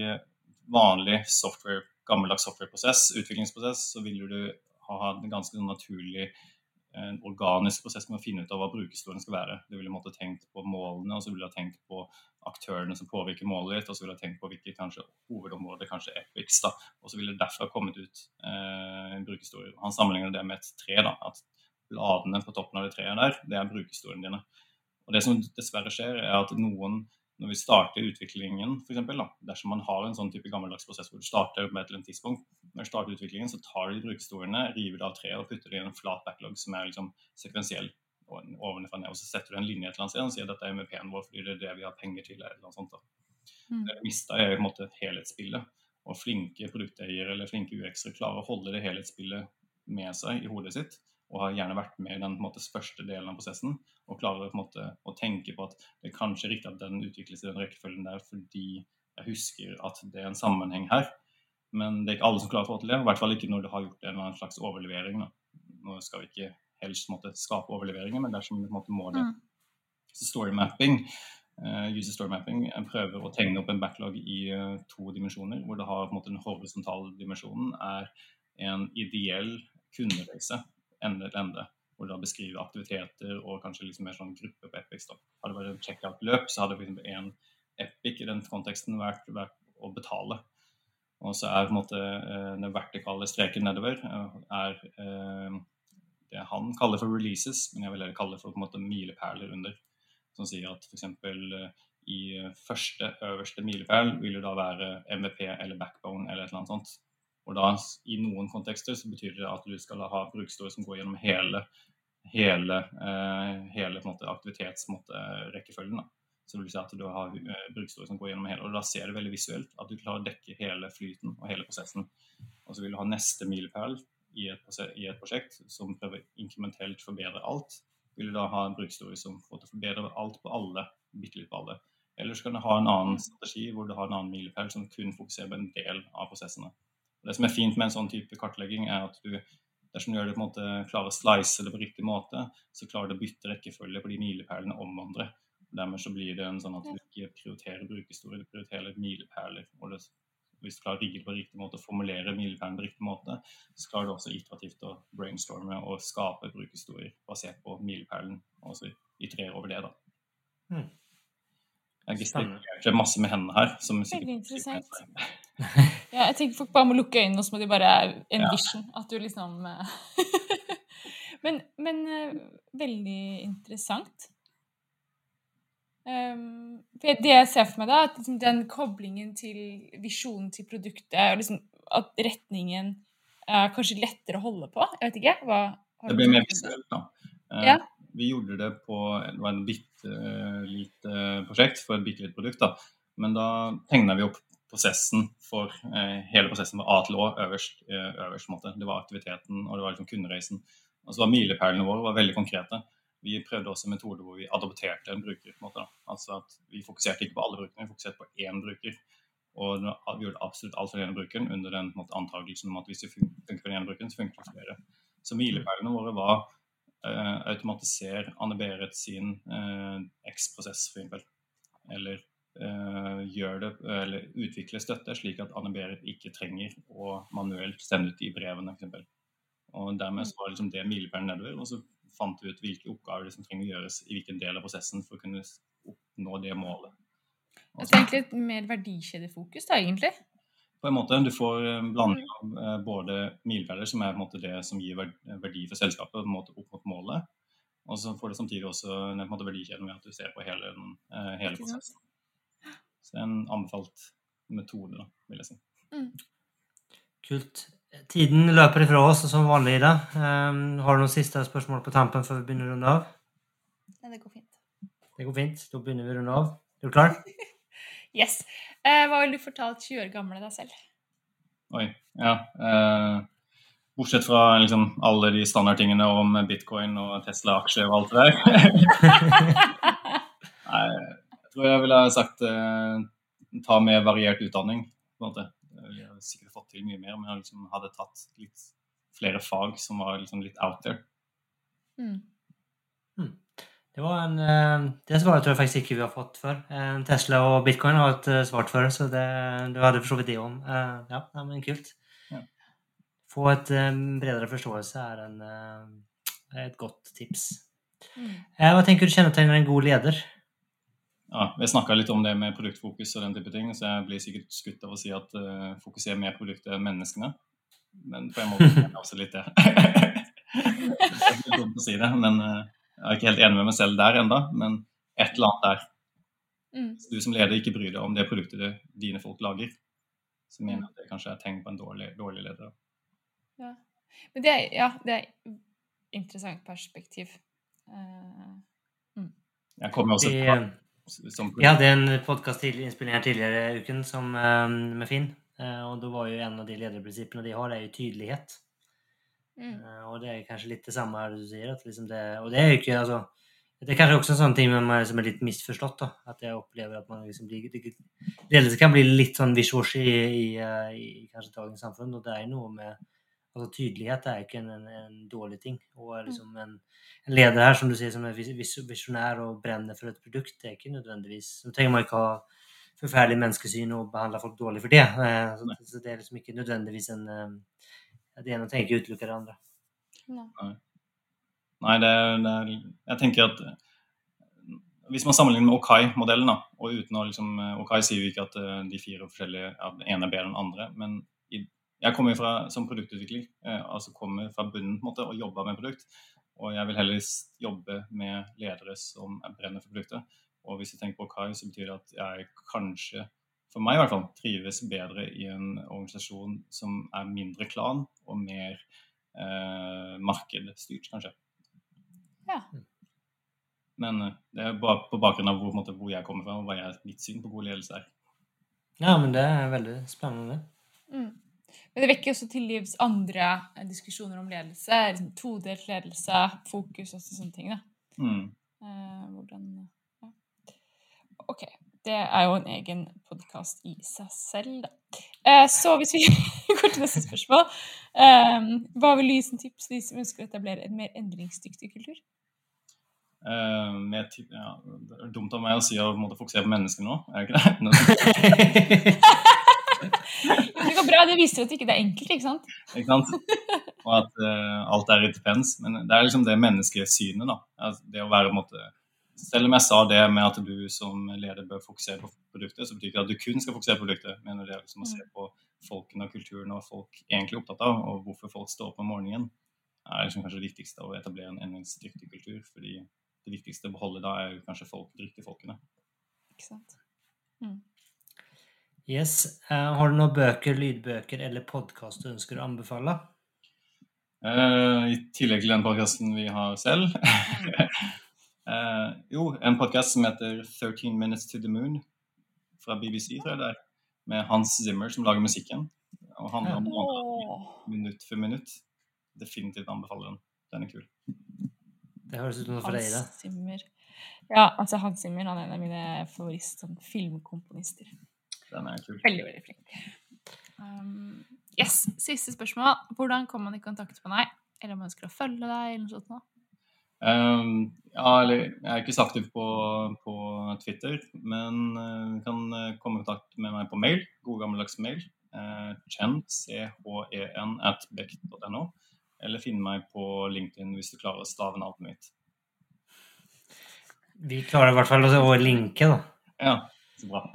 vanlig software, gammeldags softwareprosess, utviklingsprosess, så vil du ha en ganske sånn naturlig en organisk prosess med å finne ut av hva brukerhistorien skal være. Du ville måtte tenkt på målene, og så ville du tenkt på aktørene som påvirker målet ditt, og så ville du tenkt på hvilke kanskje hovedområder, kanskje Epics, da, og så ville det derfra kommet ut eh, en brukerhistorie. Han sammenligner det med et tre, da, at bladene på toppen av det treet der, det er brukerhistoriene dine. Og Det som dessverre skjer, er at noen når vi starter utviklingen, da, dersom man har en sånn type gammeldags prosess hvor du starter med et eller annet tidspunkt, når du starter utviklingen, så tar de brukerstolene, river det av treet og putter det i en flat backlog som er liksom sekvensiell ovenfra ned. Og så setter du en linje et eller annet sted og sier at dette er MVP-en vår fordi det er det vi har penger til. eller noe sånt. da. Mm. Mista er på en måte helhetsspillet. Og flinke produkteiere eller flinke UX-ere klarer å holde det helhetsspillet med seg i hodet sitt og har gjerne vært med i den måte, første delen av prosessen og klarer måte, å tenke på at det er kanskje riktig at den utvikles i den rekkefølgen der fordi jeg husker at det er en sammenheng her. Men det er ikke alle som klarer å få til det, i hvert fall ikke når du har gjort en eller annen slags overlevering. Da. Nå skal vi ikke helst måte, skape overleveringer, men dersom vi må det. Så story mapping, uh, user story mapping prøver å tegne opp en backlog i uh, to dimensjoner, hvor det har på en måte, den horisontale dimensjonen er en ideell kundereise ende til ende. Hvor du da beskriver aktiviteter og kanskje liksom mer sånn gruppe på Epic. Da. Hadde det vært en checkout-løp, så hadde f.eks. én Epic i den konteksten vært, vært, å betale. Og så er på en måte eh, den vertikale streken nedover eh, er eh, det han kaller for releases, men jeg vil heller kalle det for på en måte milepæler under. Som sier at f.eks. i første øverste milepæl vil det da være MVP eller backbone eller et eller annet sånt. Og da, I noen kontekster så betyr det at du skal ha brukerhistorie som går gjennom hele, hele, eh, hele aktivitetsrekkefølgen. Så det vil si at du har eh, som går gjennom hele, og Da ser det veldig visuelt at du klarer å dekke hele flyten og hele prosessen. Og så vil du ha neste milepæl i, i, et prosjekt som prøver inkrementelt forbedre alt. Vil du da ha en brukerhistorie som får til å forbedre alt på alle, bitte litt på alle. Eller så kan du ha en annen strategi hvor du har en annen milepæl som kun fokuserer på en del av prosessene. Det som er fint med en sånn type kartlegging, er at du dersom du gjør det på en måte, klarer å slice det på riktig måte, så klarer du å bytte rekkefølge på de milepælene om hverandre. Dermed så blir det en sånn at du ikke prioriterer brukerhistorie, du prioriterer milepæler. og det, Hvis du klarer å rigge det på riktig måte og formulere milepælene på riktig måte, så klarer du også iterativt å brainstorme og skape brukerhistorier basert på milepælen, og så itrerer over det. da. Hmm. Jeg gestikulerte masse med hendene her. som Veldig interessant. ja, jeg tenker folk bare må lukke øynene, og så må de bare envision ja. at du liksom eh, men, men, eh, veldig interessant. Um, det jeg ser for meg, da, at liksom den koblingen til visjonen til produktet, og liksom at retningen er kanskje lettere å holde på Jeg vet ikke. Hva, det blir mer visuelt, da. Uh, ja. Vi gjorde det på det var en bitte uh, lite prosjekt for et bitte lite produkt. da. Men da tegna vi opp prosessen for eh, hele prosessen fra A til Å øverst. Uh, øverst måte. Det var aktiviteten og det var liksom kundereisen. Og så var milepælene våre var veldig konkrete. Vi prøvde også metoder hvor vi adopterte en bruker. på en måte. Da. Altså at Vi fokuserte ikke på alle brukerne, vi fokuserte på én bruker. Og vi gjorde absolutt alt for den ene brukeren under den antakelsen om at hvis det funker for den ene brukeren, så funker det for flere. Så milepælene våre var automatisere Anne Berit sin uh, X-prosess, f.eks. Eller uh, gjør det, eller utvikle støtte slik at Anne Berit ikke trenger å manuelt sende ut de brevene, f.eks. Og dermed så var liksom det milepælen nedover. Og så fant vi ut hvilke oppgaver som trenger å gjøres i hvilken del av prosessen for å kunne oppnå det målet. Det er egentlig et mer verdikjedefokus, da, egentlig? På en måte. Du får en blanding av eh, både milepæler, som er måte, det som gir verdi for selskapet måte, opp mot målet, og så får du samtidig også en måte, verdikjeden ved at du ser på hele, den, eh, hele prosessen. Så det er en anbefalt metode, da, vil jeg si. Mm. Kult. Tiden løper ifra oss som vanlig, Ida. Um, har du noen siste spørsmål på tampen før vi begynner å runde av? Nei, det går fint. Det går fint. Da begynner vi å runde av. Er du klar? yes. Eh, hva ville du fortalt 20 år gamle deg selv? Oi, ja. Eh, bortsett fra liksom, alle de standardtingene om bitcoin og Tesla-aksjer og alt det der. Nei, jeg tror jeg ville sagt eh, ta med variert utdanning. på en måte. Jeg ville sikkert fått til mye mer, om jeg liksom hadde tatt litt flere fag som var liksom litt out there. Mm. Det var en eh, Det svaret tror jeg faktisk ikke vi har fått før. Eh, Tesla og bitcoin har et eh, svart før, så det, du hadde for så vidt det om. Eh, Ja, men kult. Ja. Få et bredere forståelse er en, et godt tips. Mm. Eh, Hva tenker du kjennetegner en god leder? Ja, Vi snakka litt om det med produktfokus og den type ting, så jeg blir sikkert skutt av å si at uh, fokuser mer på produktet enn menneskene. Men på en måte er det også litt det. det er litt dumt å si det, men eh, jeg er ikke helt enig med meg selv der enda, Men et eller annet der. Mm. Så du som leder ikke bryr deg om det produktet det dine folk lager, så mener jeg at det kanskje er tegn på en dårlig, dårlig leder. Ja. Men det er, ja, det er interessant perspektiv. Eh, Jeg kommer også eh, som Vi hadde en podkast innspilling her tidligere i uken som, eh, med Finn. eh, Og da var jo en av de lederprinsippene de har, er jo tydelighet. Mm. Eh, Og det er kanskje litt det samme her du sier. Liksom det, og det er jo ikke altså, Det er kanskje også en sånn ting med meg som er litt misforstått. da, At jeg opplever at man liksom blir Ledelse kan bli litt sånn wish-wash i, i, eh, i kanskje dagens samfunn. Og det er noe med altså Tydelighet er ikke en, en, en dårlig ting. Og liksom en, en leder her som du sier, som er vis- vis- visjonær og brenner for et produkt, det er ikke nødvendigvis Så trenger man ikke ha forferdelig menneskesyn og behandle folk dårlig for det. Eh, Så, så det er liksom ikke nødvendigvis en Det ene trenger ikke utelukke det andre. Nei. Nei, det, er- det er Jeg tenker at hvis man sammenligner med Okai-modellen, og uten å liksom Okai sier jo ikke at eh, de fire forskjellige at den ene er bedre enn den andre, men i, jeg kommer fra som produktutvikling, eh, altså kommer fra bunnen på en måte og jobber med produkt. Og jeg vil heller jobbe med ledere som er brenner for produktet. Og hvis jeg tenker på Okai, så betyr det at jeg kanskje, for meg i hvert fall, trives bedre i en organisasjon som er mindre klan og mer eh, markedstyrt, kanskje. Ja. Men eh, det er bare på bakgrunn av hvor, på måte, hvor jeg kommer fra, og hva jeg, mitt syn på god ledelse er. Ja, men det er veldig spennende. Mm. Men det vekker også til livs andre eh, diskusjoner om ledelse. liksom Todelt ledelse, fokus og sånne ting. Da. Mm. Eh, hvordan ja. OK. Det er jo en egen podkast i seg selv, da. Eh, så hvis vi går til neste spørsmål eh, Hva vil du gi som tips til de som ønsker å etablere en mer endringsdyktig kultur? Eh, med, ja, det er dumt av meg å si å måtte fokusere på mennesker nå, er det ikke det? Det går bra. Det viser jo at ikke er enkelt, ikke sant? Ikke sant? Og at uh, alt er i depends. Men det er liksom det menneskesynet, da. Altså, det å være på en måte Selv om jeg sa det med at du som leder bør fokusere på produktet, så betyr ikke at du kun skal fokusere på produktet. Men det er liksom å se på folkene og kulturen og folk egentlig er opptatt av, og hvorfor folk står opp om morgenen, er liksom kanskje det viktigste å etablere en endringsdyktig kultur. fordi det viktigste å beholde da er jo kanskje folk, de riktige folkene. Ikke sant? Yes. Eh, har du noen bøker, lydbøker eller podkast du ønsker å anbefale? Eh, I tillegg til den podkasten vi har selv. eh, jo, en podkast som heter 13 Minutes to the Moon fra BBC, tror jeg det er. Med Hans Zimmer som lager musikken. Og handler om oh. Minutt for minutt. Definitivt anbefaler den. Den er kul. Det høres ut som noe for deg, Zimmer. Ja, altså Hans Zimmer han er en av mine favoritt sånn. Den er kul. Veldig, veldig flink. Um, yes, Siste spørsmål. Hvordan kommer man i kontakt med deg? Eller om man ønsker å følge deg? eller noe sånt nå? Um, ja, eller jeg er ikke så aktiv på, på Twitter, men uh, kan uh, komme i kontakt med meg på mail. God gammeldags mail. Uh, chen, c-h-e-n, at beck.no. Eller finne meg på LinkedIn hvis du klarer å stave navnet mitt. Vi klarer i hvert fall å å linke, da. Ja, så bra.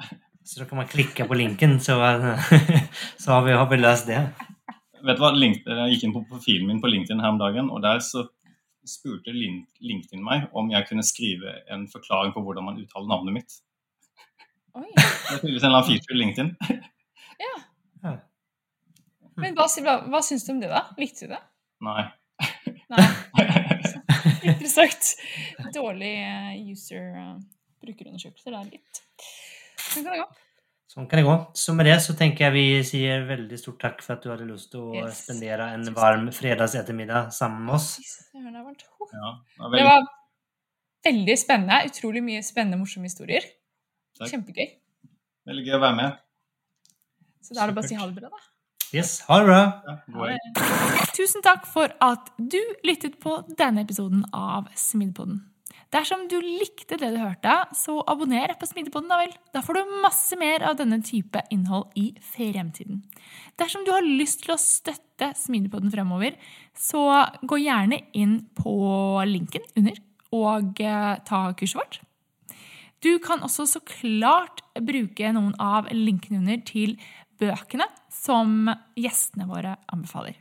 Så da kan man klikke på linken, så, så har, vi, har vi løst det. Vet du hva, Link- Jeg gikk inn på profilen min på LinkedIn her om dagen, og der så spurte LinkedIn meg om jeg kunne skrive en forklaring på hvordan man uttaler navnet mitt. Oi. Det er tydeligvis en eller annen feature i LinkedIn. Ja. Men hva, hva, syns du om det, da? Likte du det? Nei. Nei. Interessant. Dårlig eh, user eh, brukerundersøkelse der, litt. Sånn kan det gå. Sånn kan det gå. Så med det så tenker jeg vi sier veldig stort takk for at du hadde lyst til å Yes. spendere en varm fredagsettermiddag sammen med oss. Det var, Ja, det var Det var veldig spennende. Utrolig mye spennende, morsomme historier. Takk. Kjempegøy. Veldig gøy å være med. Så da er det bare å si ha det bra, da. Yes, ha det bra! Ja. Tusen takk for at du lyttet på denne episoden av Smidpodden. Dersom du likte det du hørte, så abonner på Smidigpodden, da vel. Da får du masse mer av denne type innhold i fremtiden. Dersom du har lyst til å støtte Smidigpodden fremover, så gå gjerne inn på linken under og eh, ta kurset vårt. Du kan også så klart bruke noen av linkene under til bøkene som gjestene våre anbefaler.